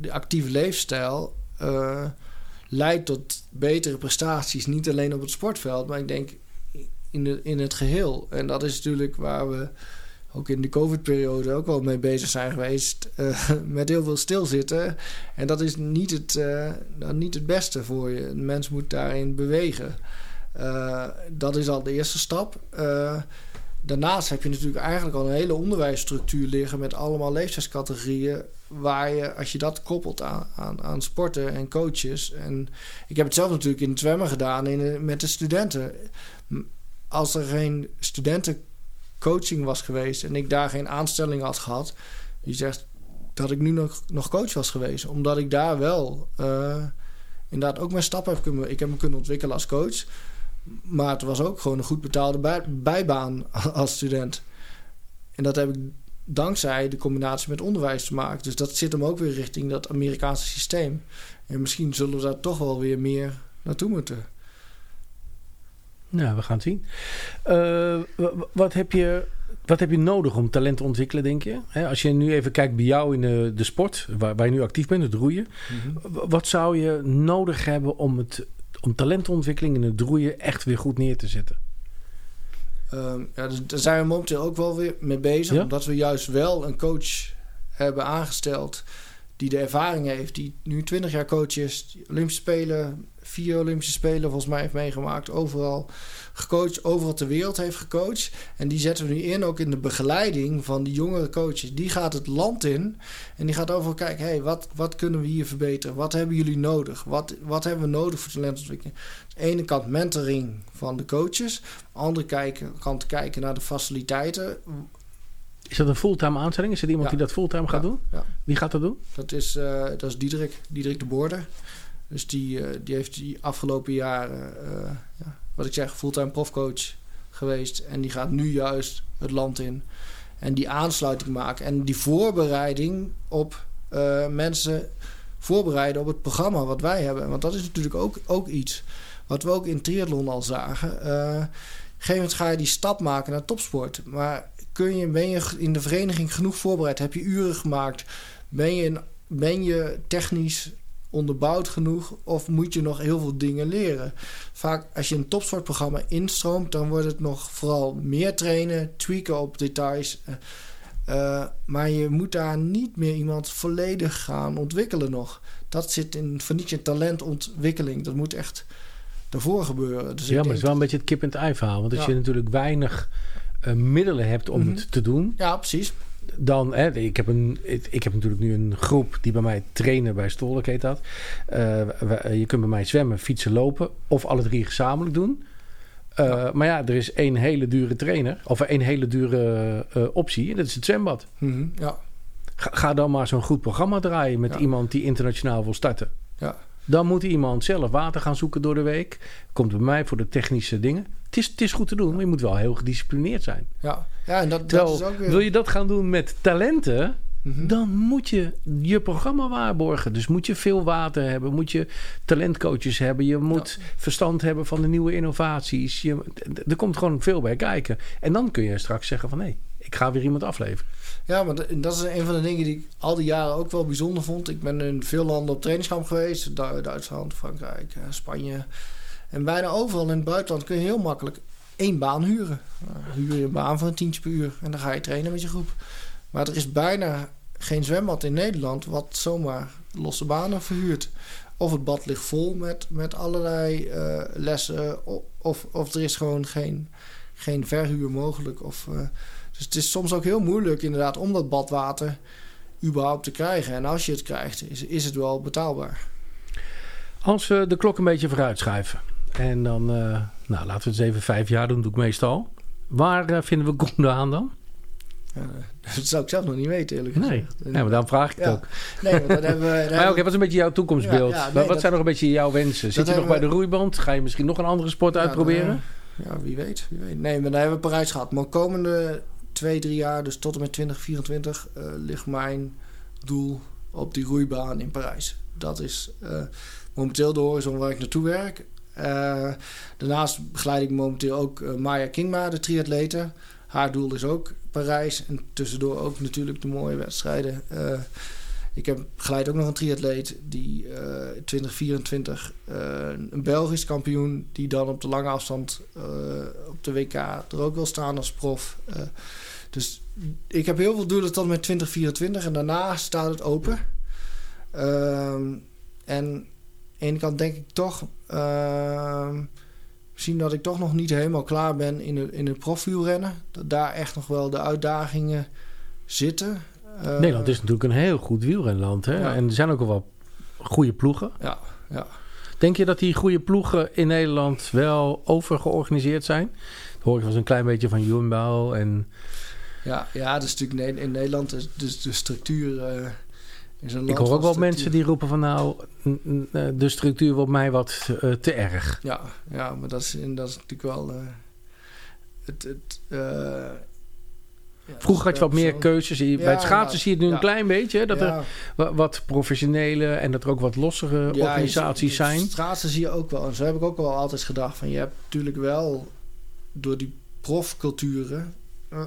de actieve leefstijl. leidt tot betere prestaties. Niet alleen op het sportveld, maar ik denk in, de, in het geheel. En dat is natuurlijk waar we ook in de COVID-periode ook wel mee bezig zijn geweest. eh, met heel veel stilzitten. En dat is niet het, eh, nou, niet het beste voor je. Een mens moet daarin bewegen. Eh, dat is al de eerste stap. Daarnaast heb je natuurlijk eigenlijk al een hele onderwijsstructuur liggen met allemaal leeftijdscategorieën. Waar je, als je dat koppelt aan, aan, aan sporten en coaches. En ik heb het zelf natuurlijk in het zwemmen gedaan in, met de studenten. Als er geen studentencoaching was geweest en ik daar geen aanstelling had gehad, die zegt dat ik nu nog, nog coach was geweest. Omdat ik daar wel eh, inderdaad ook mijn stappen heb kunnen. Ik heb me kunnen ontwikkelen als coach. Maar het was ook gewoon een goed betaalde bij- bijbaan als student. En dat heb ik dankzij de combinatie met onderwijs te maken. Dus dat zit hem ook weer richting dat Amerikaanse systeem. En misschien zullen we daar toch wel weer meer naartoe moeten. Nou, we gaan het zien. Eh, wat, heb je, wat heb je nodig om talent te ontwikkelen, denk je? Als je nu even kijkt bij jou in de, de sport, waar, waar je nu actief bent, het roeien. W- Wat zou je nodig hebben om, het, om talentontwikkeling in het roeien echt weer goed neer te zetten? Ehm, ja, dus daar zijn we momenteel ook wel weer mee bezig. Ja? Omdat we juist wel een coach hebben aangesteld die de ervaring heeft, die nu 20 jaar coach is, Olympische Spelen, vier Olympische Spelen volgens mij heeft meegemaakt, overal gecoacht, overal ter wereld heeft gecoacht. En die zetten we nu in, ook in de begeleiding van die jongere coaches. Die gaat het land in en die gaat overal kijken, hey, wat, wat kunnen we hier verbeteren? Wat hebben jullie nodig? Wat, wat hebben we nodig voor talentontwikkeling? Aan de ene kant mentoring van de coaches, aan de andere kant kijken naar de faciliteiten. Is dat een fulltime aanstelling? Is er iemand Ja. die dat fulltime gaat Ja, doen? ja. Wie gaat dat doen? Dat is, eh, dat is Diederik, Diederik de Boorder. Dus die, eh, die heeft die afgelopen jaren, eh, ja, wat ik zeg, fulltime profcoach geweest. En die gaat nu juist het land in. En die aansluiting maken. En die voorbereiding op eh, mensen voorbereiden op het programma wat wij hebben. Want dat is natuurlijk ook, ook iets wat we ook in triathlon al zagen. Eh, op gegeven ga je die stap maken naar topsport. Maar kun je, ben je in de vereniging genoeg voorbereid? Heb je uren gemaakt? Ben je, ben je technisch onderbouwd genoeg? Of moet je nog heel veel dingen leren? Vaak als je een topsportprogramma instroomt, dan wordt het nog vooral meer trainen, tweaken op details. Eh, eh, maar je moet daar niet meer iemand volledig gaan ontwikkelen nog. Dat zit in van niet je talentontwikkeling. Dat moet echt daarvoor gebeuren. Dus ja, maar het is wel een beetje het kip en het ei verhaal. Want als Ja. je natuurlijk weinig eh, middelen hebt om Mhm. het te doen, Ja, precies. Dan, hè, ik, heb een, ik heb natuurlijk nu een groep die bij mij trainen bij Stolk heet dat. Eh, we- je kunt bij mij zwemmen, fietsen, lopen of alle drie gezamenlijk doen. Eh, Ja. Maar ja, er is één hele dure trainer of één hele dure eh, optie en dat is het zwembad. Mhm, Ja, Ga, ga dan maar zo'n goed programma draaien met Ja. iemand die internationaal wil starten. ja. Dan moet iemand zelf water gaan zoeken door de week. Komt bij mij voor de technische dingen. Het is, het is goed te doen, maar je moet wel heel gedisciplineerd zijn. Ja, ja en dat, is ook weer... wil je dat gaan doen met talenten, Mhm. dan moet je je programma waarborgen. Dus moet je veel water hebben, moet je talentcoaches hebben, je moet verstand hebben van de nieuwe innovaties. Je, er komt gewoon veel bij kijken. En dan kun je straks zeggen van hé, ik ga weer iemand afleveren. Ja, maar dat, dat is een van de dingen die ik al die jaren ook wel bijzonder vond. Ik ben in veel landen op trainingskamp geweest. Du- Duitsland, Frankrijk, eh, Spanje. En bijna overal in het buitenland kun je heel makkelijk één baan huren. Uh, huur je een baan voor een tientje per uur. En dan ga je trainen met je groep. Maar er is bijna geen zwembad in Nederland wat zomaar losse banen verhuurt. Of het bad ligt vol met, met allerlei eh, lessen. Of, of er is gewoon geen, geen verhuur mogelijk. Of... eh, dus het is soms ook heel moeilijk inderdaad om dat badwater überhaupt te krijgen. En als je het krijgt, is, is het wel betaalbaar. Als we de klok een beetje vooruit schuiven. En dan, eh, nou laten we het eens even vijf jaar doen, doe ik meestal. Waar eh, vinden we Koen aan dan? Ja, dat zou ik zelf nog niet weten, eerlijk Nee, gezegd. ja, maar dan vraag ik het Ja. ook. Nee, want dan hebben we... dan Maar oké, wat is een beetje jouw toekomstbeeld? Ja, nee, wat dat- zijn nog een beetje jouw wensen? Zit je nog bij de roeiband? Ga je misschien nog een andere sport uitproberen? dan, eh, ja, wie weet, wie weet. Nee, maar daar hebben we Parijs gehad. Maar komende twee, drie jaar, dus tot en met 2024, eh, ligt mijn doel op die roeibaan in Parijs. Dat is momenteel de horizon waar ik naartoe werk. Eh, daarnaast begeleid ik momenteel ook eh, Maya Kingma, de triatlete. Haar doel is ook Parijs. En tussendoor ook natuurlijk de mooie wedstrijden. Eh, ik heb begeleid ook nog een triatleet die eh 2024 eh, een Belgisch kampioen die dan op de lange afstand op de WK er ook wil staan als prof. Dus ik heb heel veel doelen tot met 2024 en daarna staat het open. Ehm, en ene kant denk ik toch ehm, misschien dat ik toch nog niet helemaal klaar ben in het, in het profielrennen. Dat daar echt nog wel de uitdagingen zitten. Eh, Nederland is natuurlijk een heel goed wielrenland. Hè? Ja. En er zijn ook al wel goede ploegen. Ja, ja. Denk je dat die goede ploegen in Nederland wel overgeorganiseerd zijn? Dat hoor ik wel eens een klein beetje van Jumbo en... Ja, ja, dat is natuurlijk in Nederland is dus de structuur eh, is een land Ik hoor ook wel structuur. mensen die roepen van nou, eh, de structuur wordt mij wat eh, te erg. Ja, ja, maar dat is, en dat is natuurlijk wel eh, het. het ja, Vroeger had je wat meer keuzes. Bij het schaatsen zie je het nu een klein beetje. Dat er wa- wat professionele en dat er ook wat lossere organisaties zijn. Schaatsen zie je ook wel. En zo heb ik ook wel altijd gedacht van je hebt natuurlijk wel door die profculturen,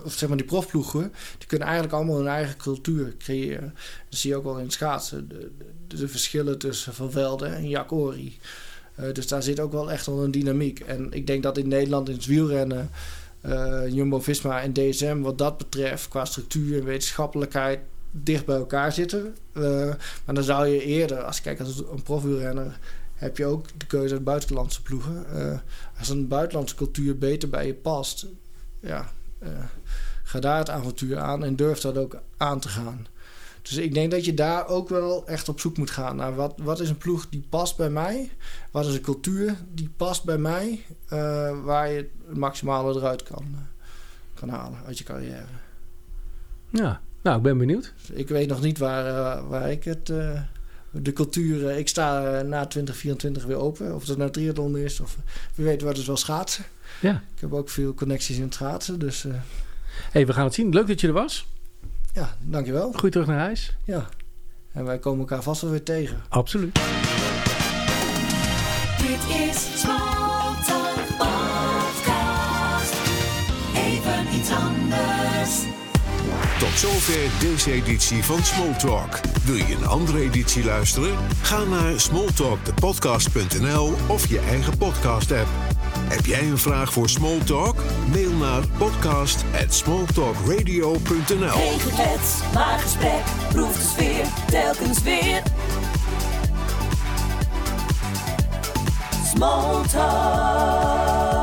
of zeg maar die profploegen, die kunnen eigenlijk allemaal hun eigen cultuur creëren. Dat zie je ook wel in het schaatsen. De, de, verschillen tussen Van Velde en Jacori. Eh, dus daar zit ook wel echt wel een dynamiek. En ik denk dat in Nederland in het wielrennen eh, Jumbo-Visma en DSM wat dat betreft... qua structuur en wetenschappelijkheid dicht bij elkaar zitten. Eh, maar dan zou je eerder, als je kijkt als een profielrenner... heb je ook de keuze uit buitenlandse ploegen. Eh, als een buitenlandse cultuur beter bij je past... ja, eh, ga daar het avontuur aan en durf dat ook aan te gaan. Dus ik denk dat je daar ook wel echt op zoek moet gaan naar wat, wat is een ploeg die past bij mij? Wat is een cultuur die past bij mij? eh, waar je het maximale eruit kan, eh, kan halen uit je carrière. Ja, nou, ik ben benieuwd. Ik weet nog niet waar, eh, waar ik het. eh, de cultuur. eh, ik sta eh, na 2024 weer open. Of het nou triathlon is. Of wie weet wat het wel schaatsen. Ja. Ik heb ook veel connecties in het schaatsen. Dus eh, hey, we gaan het zien. Leuk dat je er was. ja, dankjewel. Goed terug naar huis. Ja. En wij komen elkaar vast wel weer tegen. Absoluut. Dit is Tot zover deze editie van Smalltalk. Wil je een andere editie luisteren? Ga naar smalltalkthepodcast.nl of je eigen podcast-app. Heb jij een vraag voor Smalltalk? Mail naar podcast@smalltalkradio.nl. Geen geklets, maar gesprek. Proef de sfeer, telkens weer. Smalltalk.